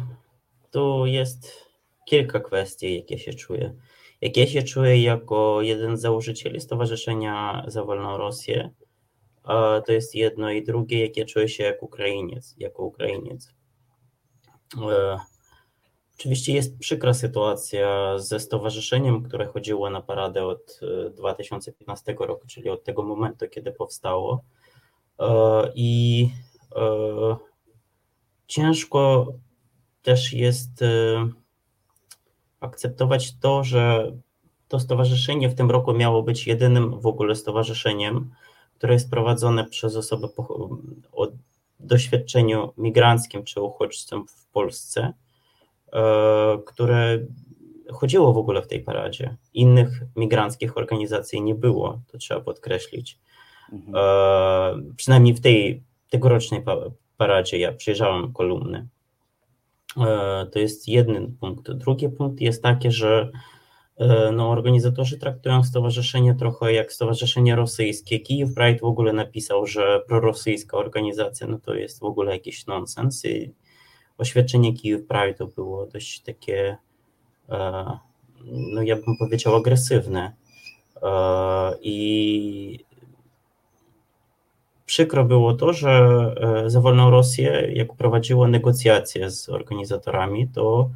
tu jest kilka kwestii, jak ja się czuję. Jak ja się czuję jako jeden z założycieli Stowarzyszenia za Wolną Rosję, to jest jedno i drugie, jak ja czuję się jako Ukrainiec. Jako Ukrainiec. E, Oczywiście jest przykra sytuacja ze stowarzyszeniem, które chodziło na paradę od e, 2015 roku, czyli od tego momentu, kiedy powstało. E, I e, ciężko też jest e, akceptować to, że to stowarzyszenie w tym roku miało być jedynym w ogóle stowarzyszeniem, które jest prowadzone przez osobę po, o doświadczeniu migranckim czy uchodźcom w Polsce, e, które chodziło w ogóle w tej paradzie. Innych migranckich organizacji nie było, to trzeba podkreślić. Mhm. E, przynajmniej w tej tegorocznej pa- paradzie ja przejrzałem kolumny. E, to jest jeden punkt. Drugi punkt jest taki, że no, organizatorzy traktują stowarzyszenie trochę jak stowarzyszenie rosyjskie. Kijów Pride w ogóle napisał, że prorosyjska organizacja no to jest w ogóle jakiś nonsens i oświadczenie Kijów Pride było dość takie, no ja bym powiedział, agresywne. I przykro było to, że za wolną Rosję, jak prowadziło negocjacje z organizatorami, to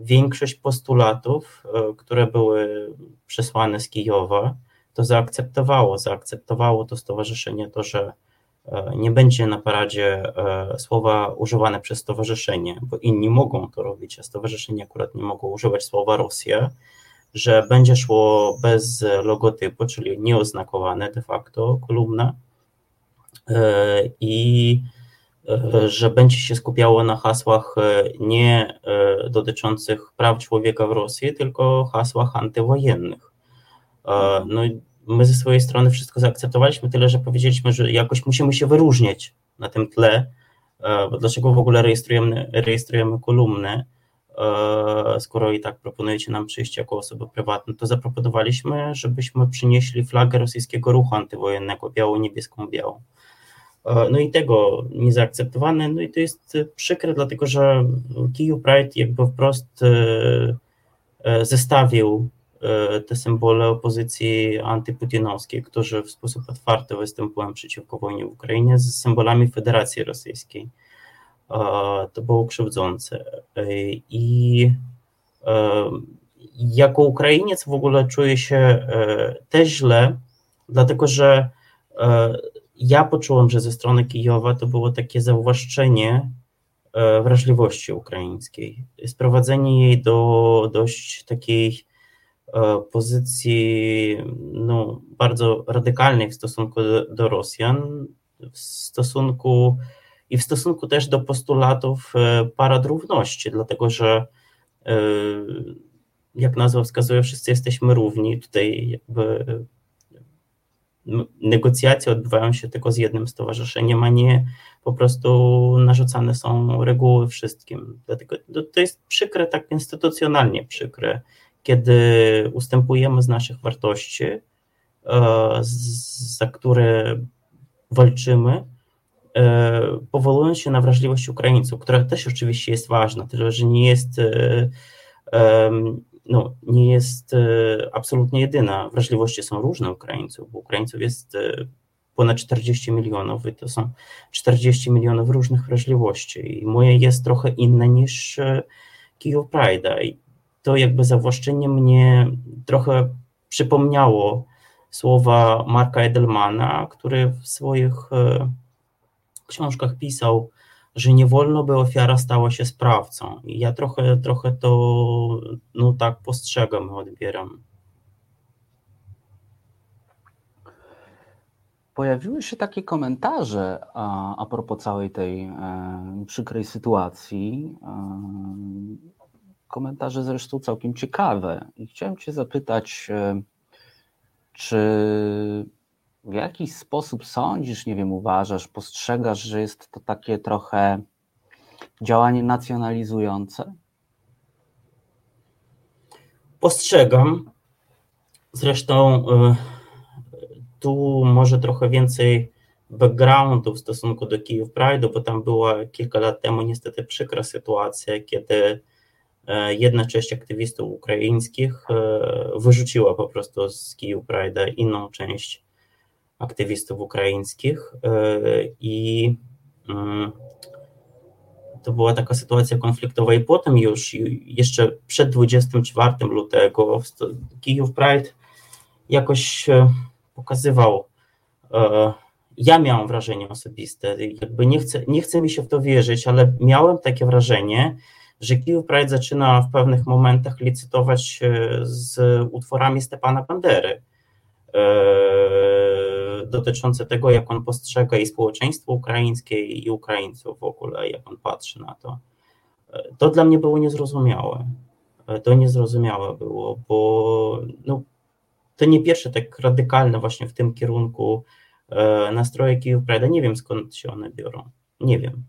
większość postulatów, które były przesłane z Kijowa, to zaakceptowało. Zaakceptowało to stowarzyszenie to, że e, nie będzie na paradzie e, słowa używane przez stowarzyszenie, bo inni mogą to robić, a stowarzyszenie akurat nie mogą używać słowa Rosja, że będzie szło bez logotypu, czyli nieoznakowane de facto kolumna e, i że będzie się skupiało na hasłach nie dotyczących praw człowieka w Rosji, tylko hasłach antywojennych. No my ze swojej strony wszystko zaakceptowaliśmy, tyle że powiedzieliśmy, że jakoś musimy się wyróżniać na tym tle, e, bo dlaczego w ogóle rejestrujemy, rejestrujemy kolumnę, e, skoro i tak proponujecie nam przyjść jako osoby prywatne, to zaproponowaliśmy, żebyśmy przynieśli flagę rosyjskiego ruchu antywojennego, białą. E, no i tego nie zaakceptowane, no i to jest przykre, dlatego że Kijów Pride jakby wprost zestawił E, te symbole opozycji antyputinowskiej, którzy w sposób otwarty występują przeciwko wojnie w Ukrainie, z symbolami Federacji Rosyjskiej. E, to było krzywdzące. E, I jako Ukrainiec w ogóle czuję się też źle, dlatego że ja poczułem, że ze strony Kijowa to było takie zawłaszczenie wrażliwości ukraińskiej, sprowadzenie jej do dość takiej E, pozycji no, bardzo radykalnej w stosunku do, do Rosjan, w stosunku i w stosunku też do postulatów e, parad równości, dlatego że e, jak nazwa wskazuje, wszyscy jesteśmy równi. Tutaj jakby negocjacje odbywają się tylko z jednym stowarzyszeniem, a nie po prostu narzucane są reguły wszystkim. Dlatego to jest przykre, tak instytucjonalnie przykre kiedy ustępujemy z naszych wartości, e, za które walczymy, e, powołując się na wrażliwość Ukraińców, która też oczywiście jest ważna, tyle że nie jest, e, no, nie jest absolutnie jedyna. Wrażliwości są różne Ukraińców, bo Ukraińców jest ponad 40 milionów i to są 40 milionów różnych wrażliwości i moje jest trochę inne niż Kijów Pride'a to jakby zawłaszczenie mnie trochę przypomniało słowa Marka Edelmana, który w swoich e, książkach pisał, że nie wolno, by ofiara stała się sprawcą. I ja trochę, trochę to no tak postrzegam odbieram. Pojawiły się takie komentarze a, a propos całej tej e, przykrej sytuacji. E, komentarze zresztą całkiem ciekawe. I chciałem Cię zapytać, e, czy w jakiś sposób sądzisz, nie wiem, uważasz, postrzegasz, że jest to takie trochę działanie nacjonalizujące? Postrzegam. Zresztą e, tu może trochę więcej backgroundu w stosunku do Kijów Pride, bo tam była kilka lat temu niestety przykra sytuacja, kiedy E, jedna część aktywistów ukraińskich e, wyrzuciła po prostu z Kijów Pride inną część aktywistów ukraińskich e, i mm, to była taka sytuacja konfliktowa i potem już jeszcze przed 24 lutego Kijów Pride jakoś pokazywał ja miałem wrażenie osobiste, jakby nie chcę, nie chcę mi się w to wierzyć, ale miałem takie wrażenie, że Kijów Pride zaczyna w pewnych momentach licytować z utworami Stepana Bandery e, dotyczące tego, jak on postrzega i społeczeństwo ukraińskie i Ukraińców w ogóle, jak on patrzy na to. E, to dla mnie było niezrozumiałe. E, to niezrozumiałe było, bo no, to nie pierwsze tak radykalne właśnie w tym kierunku nastroje Kijów Pride. Nie wiem skąd się one biorą. Nie wiem.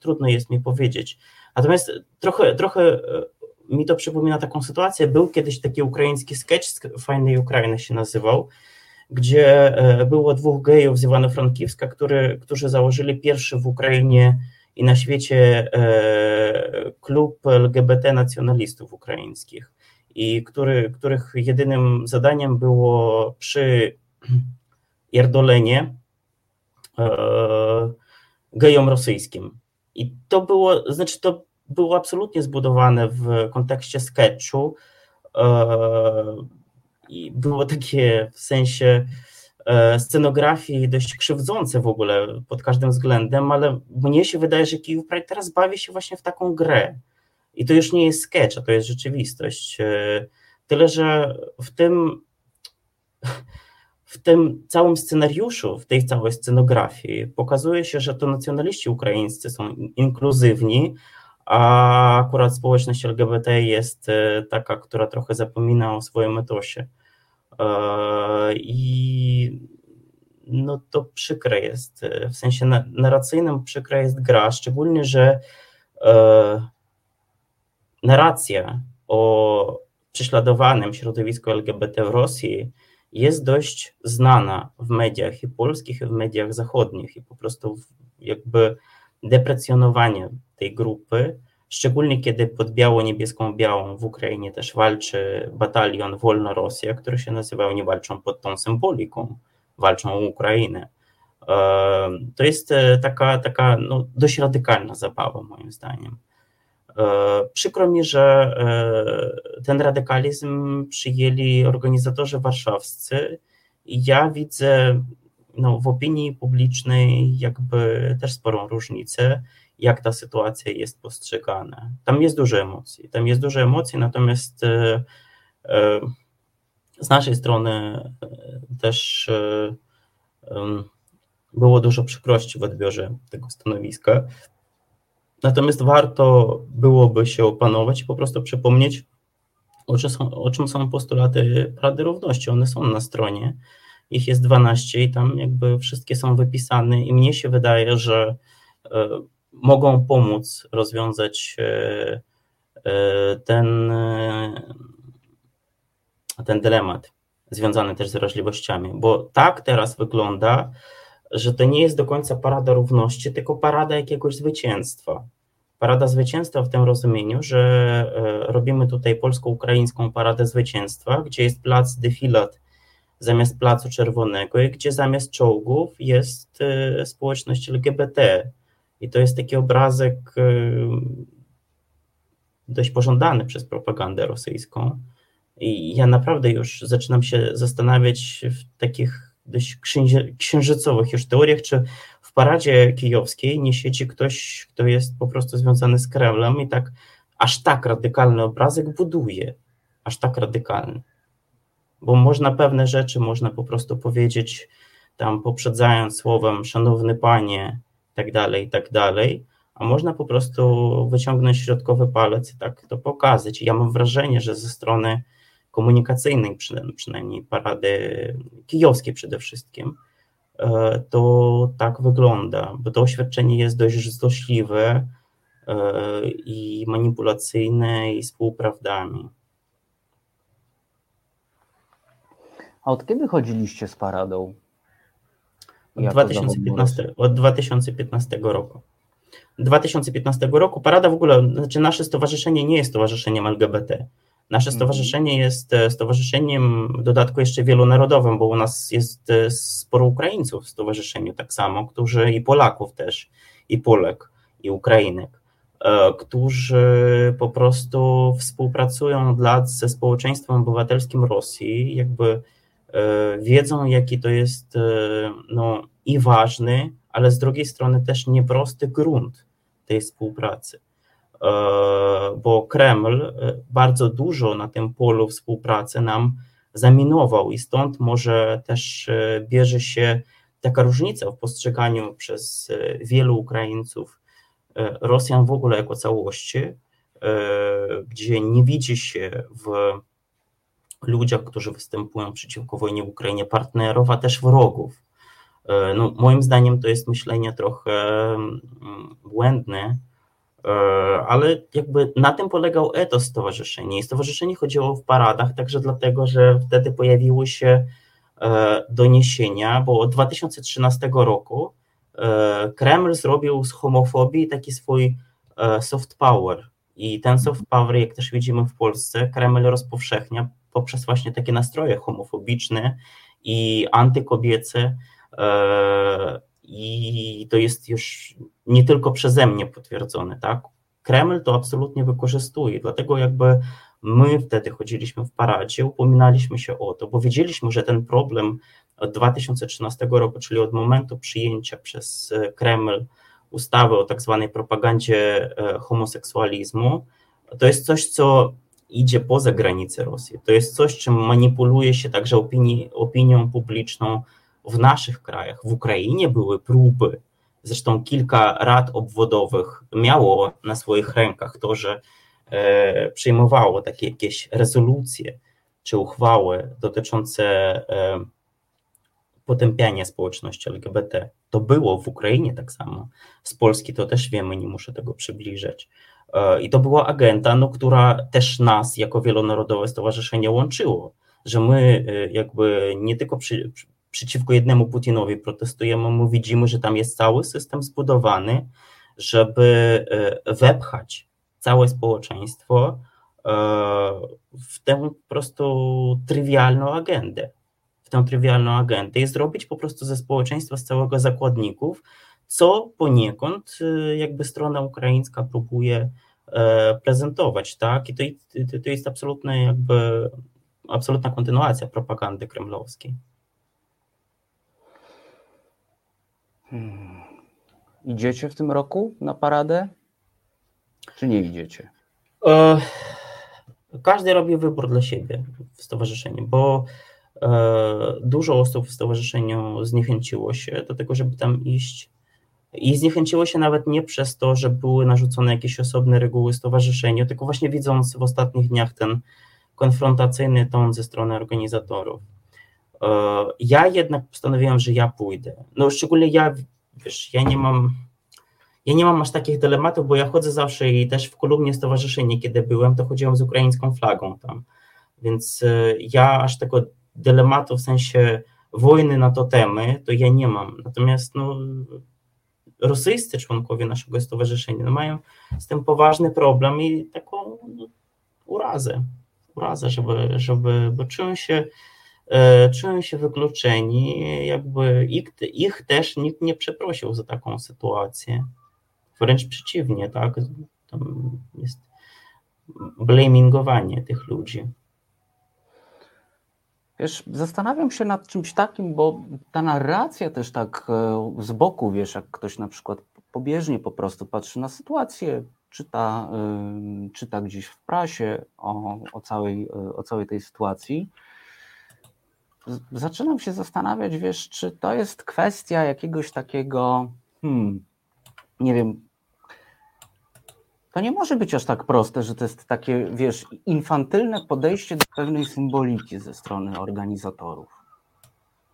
Trudno jest mi powiedzieć. Natomiast trochę, trochę e, mi to przypomina taką sytuację. Był kiedyś taki ukraiński sketch Fajnej Ukrainy się nazywał, gdzie e, było dwóch gejów z Iwano-Frankiwska, który, którzy założyli pierwszy w Ukrainie i na świecie klub LGBT nacjonalistów ukraińskich, i który, których jedynym zadaniem było przy pierdolenie gejom rosyjskim. I to było, znaczy to było absolutnie zbudowane w kontekście sketchu i było takie w sensie e, scenografii dość krzywdzące w ogóle pod każdym względem, ale mnie się wydaje, że Kijów Pride teraz bawi się właśnie w taką grę. I to już nie jest sketch, a to jest rzeczywistość. E, tyle, że w tym w tym całym scenariuszu, w tej całej scenografii pokazuje się, że to nacjonaliści ukraińscy są inkluzywni, a akurat społeczność LGBT jest e, taka, która trochę zapomina o swoim etosie. E, I no to przykre jest, e, w sensie narracyjnym przykra jest gra, szczególnie, że narracja o prześladowanym środowisku LGBT w Rosji jest dość znana w mediach i polskich, i w mediach zachodnich i po prostu jakby deprecjonowanie tej grupy, szczególnie kiedy pod biało-niebieską białą w Ukrainie też walczy batalion Wolna Rosja, który się nazywał, nie walczą pod tą symboliką, walczą o Ukrainę. To jest e, taka, taka no, dość radykalna zabawa, moim zdaniem. E, przykro mi, że e, ten radykalizm przyjęli organizatorzy warszawscy ja widzę no, w opinii publicznej jakby też sporą różnicę, jak ta sytuacja jest postrzegana. Tam jest dużo emocji, tam jest dużo emocji, natomiast e, z naszej strony też było dużo przykrości w odbiorze tego stanowiska. Natomiast warto byłoby się opanować i po prostu przypomnieć, o czym są, o czym są postulaty Rady Równości. One są na stronie, ich jest 12 i tam jakby wszystkie są wypisane i mnie się wydaje, że e, mogą pomóc rozwiązać e, e, ten, ten dylemat związany też z wrażliwościami, bo tak teraz wygląda, że to nie jest do końca parada równości, tylko parada jakiegoś zwycięstwa. Parada zwycięstwa w tym rozumieniu, że robimy tutaj polsko-ukraińską paradę zwycięstwa, gdzie jest plac defilat zamiast placu czerwonego i gdzie zamiast czołgów jest e, społeczność LGBT. I to jest taki obrazek e, dość pożądany przez propagandę rosyjską. I ja naprawdę już zaczynam się zastanawiać w takich dość księżycowych już teoriach, czy w paradzie kijowskiej nie siedzi ktoś, kto jest po prostu związany z Kremlem i tak aż tak radykalny obrazek buduje, aż tak radykalny. Bo można pewne rzeczy, można po prostu powiedzieć tam poprzedzając słowem szanowny panie, tak dalej, tak dalej, a można po prostu wyciągnąć środkowy palec i tak to pokazać. Ja mam wrażenie, że ze strony komunikacyjnej, przynajmniej parady kijowskiej przede wszystkim, e, to tak wygląda, bo to oświadczenie jest dość złośliwe e, i manipulacyjne i z półprawdami. A od kiedy chodziliście z paradą? Od 2015, od 2015 roku. 2015 roku parada w ogóle, znaczy nasze stowarzyszenie nie jest stowarzyszeniem LGBT. Nasze mhm. stowarzyszenie jest e, stowarzyszeniem w dodatku jeszcze wielonarodowym, bo u nas jest e, sporo Ukraińców w stowarzyszeniu tak samo, którzy i Polaków też, i Polek, i Ukrainek, e, którzy po prostu współpracują od lat ze społeczeństwem obywatelskim Rosji, jakby wiedzą, jaki to jest no, i ważny, ale z drugiej strony też nieprosty grunt tej współpracy. E, bo Kreml e, bardzo dużo na tym polu współpracy nam zaminował i stąd może też e, bierze się taka różnica w postrzeganiu przez wielu Ukraińców Rosjan w ogóle jako całości, gdzie nie widzi się w ludziach, którzy występują przeciwko wojnie w Ukrainie partnerów, a też wrogów. No, moim zdaniem to jest myślenie trochę mm, błędne, E, ale jakby na tym polegał etos stowarzyszenia i stowarzyszenie chodziło w paradach także dlatego, że wtedy pojawiły się e, doniesienia, bo od 2013 roku Kreml zrobił z homofobii taki swój soft power. I ten soft power, jak też widzimy w Polsce, Kreml rozpowszechnia poprzez właśnie takie nastroje homofobiczne i antykobiece. I to jest już nie tylko przeze mnie potwierdzone, tak? Kreml to absolutnie wykorzystuje, dlatego jakby my wtedy chodziliśmy w paradzie, upominaliśmy się o to, bo wiedzieliśmy, że ten problem od 2013 roku, czyli od momentu przyjęcia przez Kreml ustawy o tak zwanej propagandzie e, homoseksualizmu, to jest coś, co idzie poza granice Rosji. To jest coś, czym manipuluje się także opinii, opinią publiczną w naszych krajach. W Ukrainie były próby, zresztą kilka rad obwodowych miało na swoich rękach to, że e, przyjmowało takie jakieś rezolucje czy uchwały dotyczące e, potępiania społeczności LGBT. To było w Ukrainie tak samo. Z Polski to też wiemy, nie muszę tego przybliżać. E, I to była agenta, no, która też nas jako wielonarodowe stowarzyszenie łączyło, że my e, jakby nie tylko przy, przeciwko jednemu Putinowi protestujemy, my widzimy, że tam jest cały system zbudowany, żeby e, wepchać całe społeczeństwo w tę po prostu trywialną agendę. W tę trywialną agendę i zrobić po prostu ze społeczeństwa, z całego zakładników, co poniekąd y, jakby strona ukraińska próbuje e, prezentować, tak? I to, to jest absolutna jakby absolutna kontynuacja propagandy kremlowskiej. Hmm. Idziecie w tym roku na paradę? Czy nie idziecie? E, każdy robi wybór dla siebie w stowarzyszeniu, bo E, dużo osób w stowarzyszeniu zniechęciło się do tego, żeby tam iść. I zniechęciło się nawet nie przez to, że były narzucone jakieś osobne reguły stowarzyszenia, tylko właśnie widząc w ostatnich dniach ten konfrontacyjny ton ze strony organizatorów. E, ja jednak postanowiłem, że ja pójdę. No szczególnie ja, wiesz, ja nie mam ja nie mam aż takich dylematów, bo ja chodzę zawsze i też w kolumnie stowarzyszenia, kiedy byłem, to chodziłem z ukraińską flagą tam. Więc e, ja aż tego dylematu w sensie wojny na to temy, to ja nie mam. Natomiast no, rosyjscy członkowie naszego stowarzyszenia no, mają z tym poważny problem i taką no, urazę, urazę, żeby, żeby bo czują się, e, czują się wykluczeni, jakby ich, ich też nikt nie przeprosił za taką sytuację. Wręcz przeciwnie, tak? Tam jest blamingowanie tych ludzi. Wiesz, zastanawiam się nad czymś takim, bo ta narracja też tak e, z boku, wiesz, jak ktoś na przykład pobieżnie po prostu patrzy na sytuację, czyta, e, czyta gdzieś w prasie o, o, całej, e, o całej tej sytuacji, zaczynam się zastanawiać, wiesz, czy to jest kwestia jakiegoś takiego, hmm, nie wiem, to nie może być aż tak proste, że to jest takie, wiesz, infantylne podejście do pewnej symboliki ze strony organizatorów.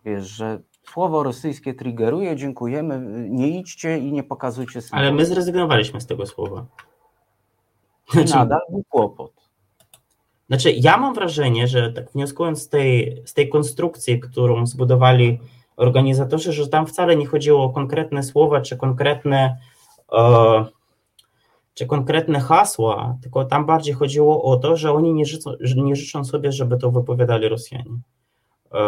Wiesz, że słowo rosyjskie triggeruje, dziękujemy, nie idźcie i nie pokazujcie symboliki. Ale my zrezygnowaliśmy z tego słowa. Znaczy, nadal był kłopot. Znaczy, ja mam wrażenie, że tak wnioskując z tej, z tej konstrukcji, którą zbudowali organizatorzy, że tam wcale nie chodziło o konkretne słowa czy konkretne. E, czy konkretne hasła, tylko tam bardziej chodziło o to, że oni nie życzą, nie życzą sobie, żeby to wypowiadali Rosjanie. E,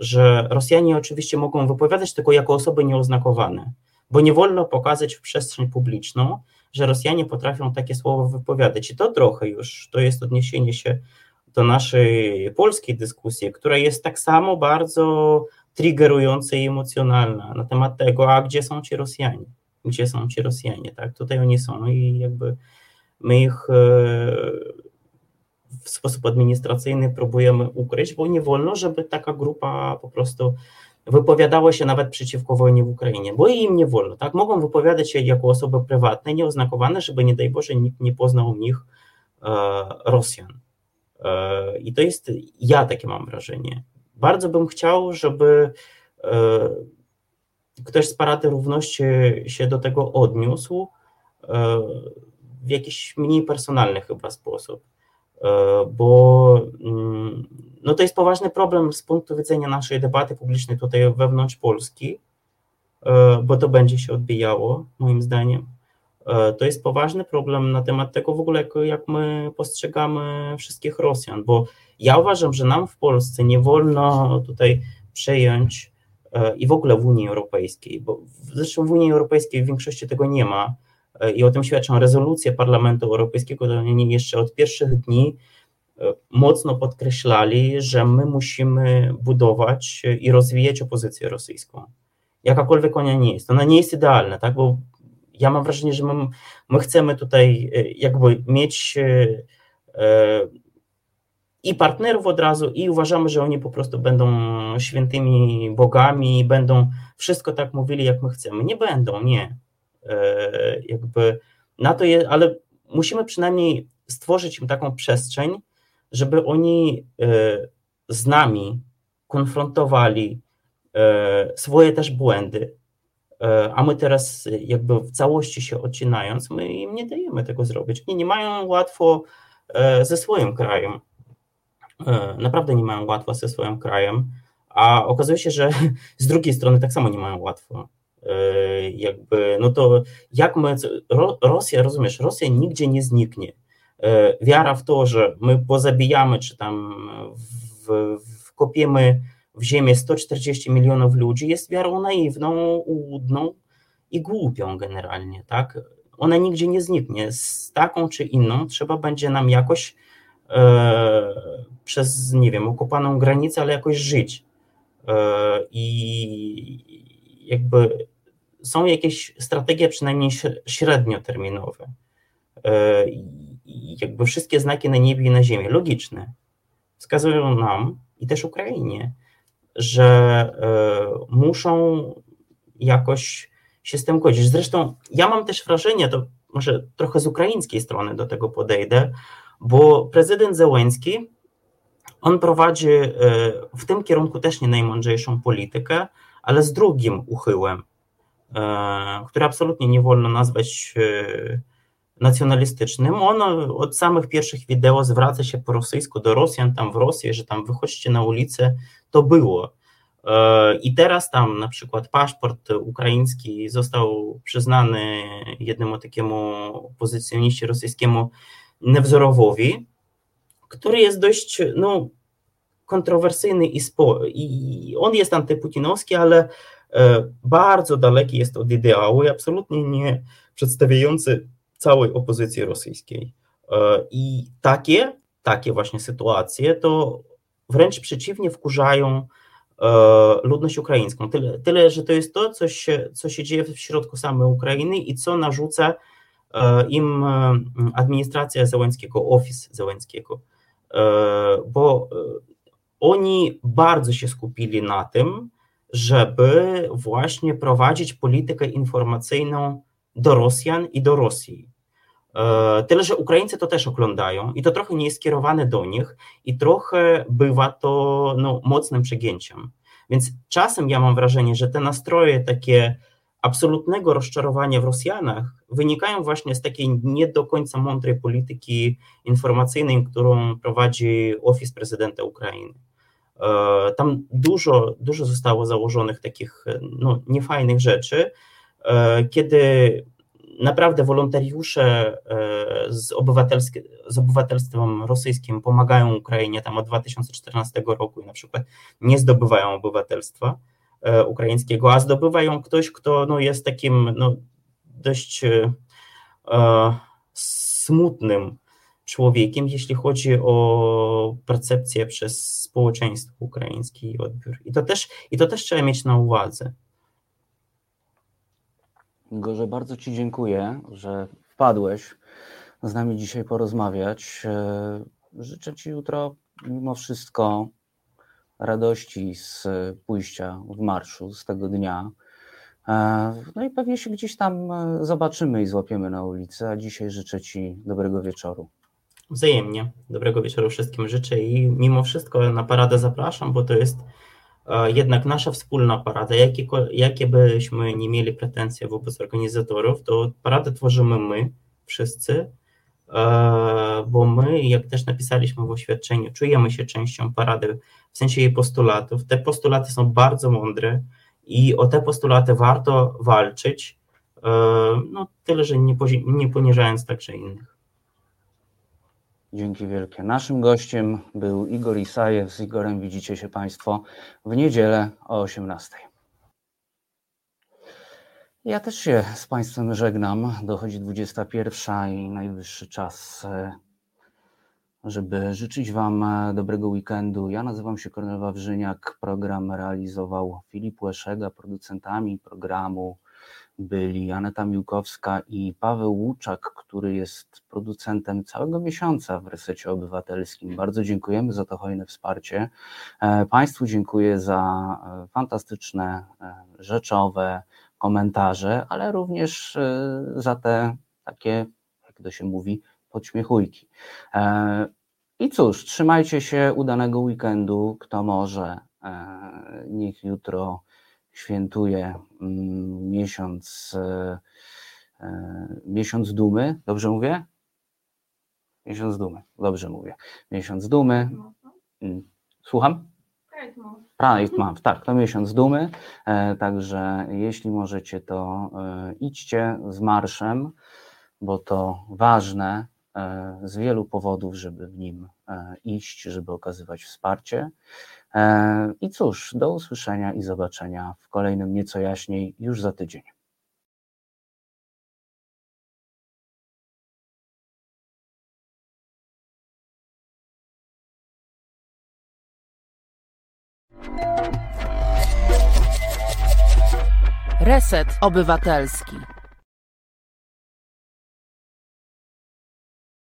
że Rosjanie oczywiście mogą wypowiadać tylko jako osoby nieoznakowane, bo nie wolno pokazać w przestrzeń publiczną, że Rosjanie potrafią takie słowa wypowiadać. I to trochę już to jest odniesienie się do naszej polskiej dyskusji, która jest tak samo bardzo triggerująca i emocjonalna na temat tego, a gdzie są ci Rosjanie gdzie są ci Rosjanie, tak? Tutaj oni są i jakby my ich e, w sposób administracyjny próbujemy ukryć, bo nie wolno, żeby taka grupa po prostu wypowiadała się nawet przeciwko wojnie w Ukrainie, bo im nie wolno, tak? Mogą wypowiadać się jako osoby prywatne, nieoznakowane, żeby nie daj Boże nikt nie poznał w nich e, Rosjan. E, I to jest, ja takie mam wrażenie. Bardzo bym chciał, żeby ktoś z Parady Równości się do tego odniósł e, w jakiś mniej personalny chyba sposób, e, bo mm, no to jest poważny problem z punktu widzenia naszej debaty publicznej tutaj wewnątrz Polski, bo to będzie się odbijało, moim zdaniem. To jest poważny problem na temat tego w ogóle, jak my postrzegamy wszystkich Rosjan, bo ja uważam, że nam w Polsce nie wolno tutaj przejąć i w ogóle w Unii Europejskiej, bo zresztą w Unii Europejskiej w większości tego nie ma i o tym świadczą rezolucje Parlamentu Europejskiego, to oni jeszcze od pierwszych dni e, mocno podkreślali, że my musimy budować i rozwijać opozycję rosyjską. Jakakolwiek ona nie jest. Ona nie jest idealna, tak? bo ja mam wrażenie, że my, my chcemy tutaj e, jakby mieć e, i partnerów od razu, i uważamy, że oni po prostu będą świętymi bogami, będą wszystko tak mówili, jak my chcemy. Nie będą, nie. E, jakby na to jest, ale musimy przynajmniej stworzyć im taką przestrzeń, żeby oni e, z nami konfrontowali e, swoje też błędy, a my teraz jakby w całości się odcinając, my im nie dajemy tego zrobić. Oni nie mają łatwo ze swoim krajem. Naprawdę nie mają łatwo ze swoim krajem, a okazuje się, że z drugiej strony tak samo nie mają łatwo. E, jakby, no to jak my, Rosja, rozumiesz, Rosja nigdzie nie zniknie. E, wiara w to, że my pozabijamy, czy tam w, wkopiemy w ziemię 140 milionów ludzi, jest wiarą naiwną, łudną i głupią generalnie, tak? Ona nigdzie nie zniknie. Z taką czy inną trzeba będzie nam jakoś e, przez, nie wiem, okopaną granicę, ale jakoś żyć. E, I jakby są jakieś strategie przynajmniej średnioterminowe. E, I jakby wszystkie znaki na niebie i na ziemi, logiczne, wskazują nam i też Ukrainie, że e, muszą jakoś się z tym godzić. Zresztą ja mam też wrażenie, to może trochę z ukraińskiej strony do tego podejdę, bo prezydent Zełenski, on prowadzi e, w tym kierunku też nie najmądrzejszą politykę, ale z drugim uchyłem. E, który absolutnie nie wolno nazwać e, nacjonalistycznym. On od samych pierwszych wideo zwraca się po rosyjsku do Rosjan, tam w Rosji, że tam wychodźcie na ulicę, to było. I teraz tam na przykład paszport ukraiński został przyznany jednemu takiemu pozycjoniście rosyjskiemu Nevzorowowi, który jest dość no, kontrowersyjny i, spo, i on jest antyputinowski, ale E, bardzo daleki jest od ideału i absolutnie nie przedstawiający całej opozycji rosyjskiej. E, I takie, takie właśnie sytuacje to wręcz przeciwnie wkurzają e, ludność ukraińską. Tyle, tyle że to jest to, co się, co się dzieje w środku samej Ukrainy i co narzuca im administracja Zełenskiego, ofis Zełenskiego. Bo oni bardzo się skupili na tym, żeby właśnie prowadzić politykę informacyjną do Rosjan i do Rosji. E, tyle, że Ukraińcy to też oglądają i to trochę nie jest skierowane do nich i trochę bywa to no, mocnym przegięciem. Więc czasem ja mam wrażenie, że te nastroje takie absolutnego rozczarowania w Rosjanach wynikają właśnie z takiej nie do końca mądrej polityki informacyjnej, którą prowadzi Ofis Prezydenta Ukrainy. E, tam dużo, dużo zostało założonych takich no, niefajnych rzeczy, e, kiedy naprawdę wolontariusze e, z, z obywatelstwem rosyjskim pomagają Ukrainie tam od 2014 roku i na przykład nie zdobywają obywatelstwa ukraińskiego, a zdobywają ktoś, kto no, jest takim no, dość e, smutnym człowiekiem, jeśli chodzi o percepcję przez społeczeństwo ukraińskie i odbiór. I to też, i to też trzeba mieć na uwadze. Gorze, bardzo Ci dziękuję, że wpadłeś z nami dzisiaj porozmawiać. E, życzę Ci jutro mimo wszystko radości z pójścia w marszu z tego dnia. E, no i pewnie się gdzieś tam e, zobaczymy i złapiemy na ulicy, a dzisiaj życzę Ci dobrego wieczoru. Wzajemnie. Dobrego wieczoru wszystkim życzę i mimo wszystko na paradę zapraszam, bo to jest e, jednak nasza wspólna parada. Jakie, jakie byśmy nie mieli pretensje wobec organizatorów, to paradę tworzymy my, wszyscy, e, bo my, jak też napisaliśmy w oświadczeniu, czujemy się częścią parady, w sensie jej postulatów. Te postulaty są bardzo mądre I o te postulaty warto walczyć, no tyle, że nie, nie poniżając także innych. Dzięki wielkie. Naszym gościem był Igor Isajew. Z Igorem widzicie się Państwo w niedzielę o 18. Ja też się z Państwem żegnam. Dochodzi 21 i najwyższy czas, e, żeby życzyć Wam e, dobrego weekendu. Ja nazywam się Kornel Wawrzyniak. Program realizował Filip Łeszega. Producentami programu byli Aneta Miłkowska i Paweł Łuczak, który jest producentem całego miesiąca w Resecie Obywatelskim. Bardzo dziękujemy za to hojne wsparcie. E, państwu dziękuję za fantastyczne, rzeczowe, komentarze, ale również e, za te takie, jak to się mówi, podśmiechujki. E, I cóż, trzymajcie się udanego weekendu. Kto może, e, niech jutro świętuje mm, miesiąc, miesiąc dumy. Dobrze mówię? Miesiąc dumy. Dobrze mówię. Miesiąc dumy. Mm, słucham? Pride Month, tak, to miesiąc dumy, e, także jeśli możecie, to e, idźcie z marszem, bo to ważne e, z wielu powodów, żeby w nim iść, żeby okazywać wsparcie. I cóż, do usłyszenia i zobaczenia w kolejnym nieco jaśniej już za tydzień. Reset Obywatelski.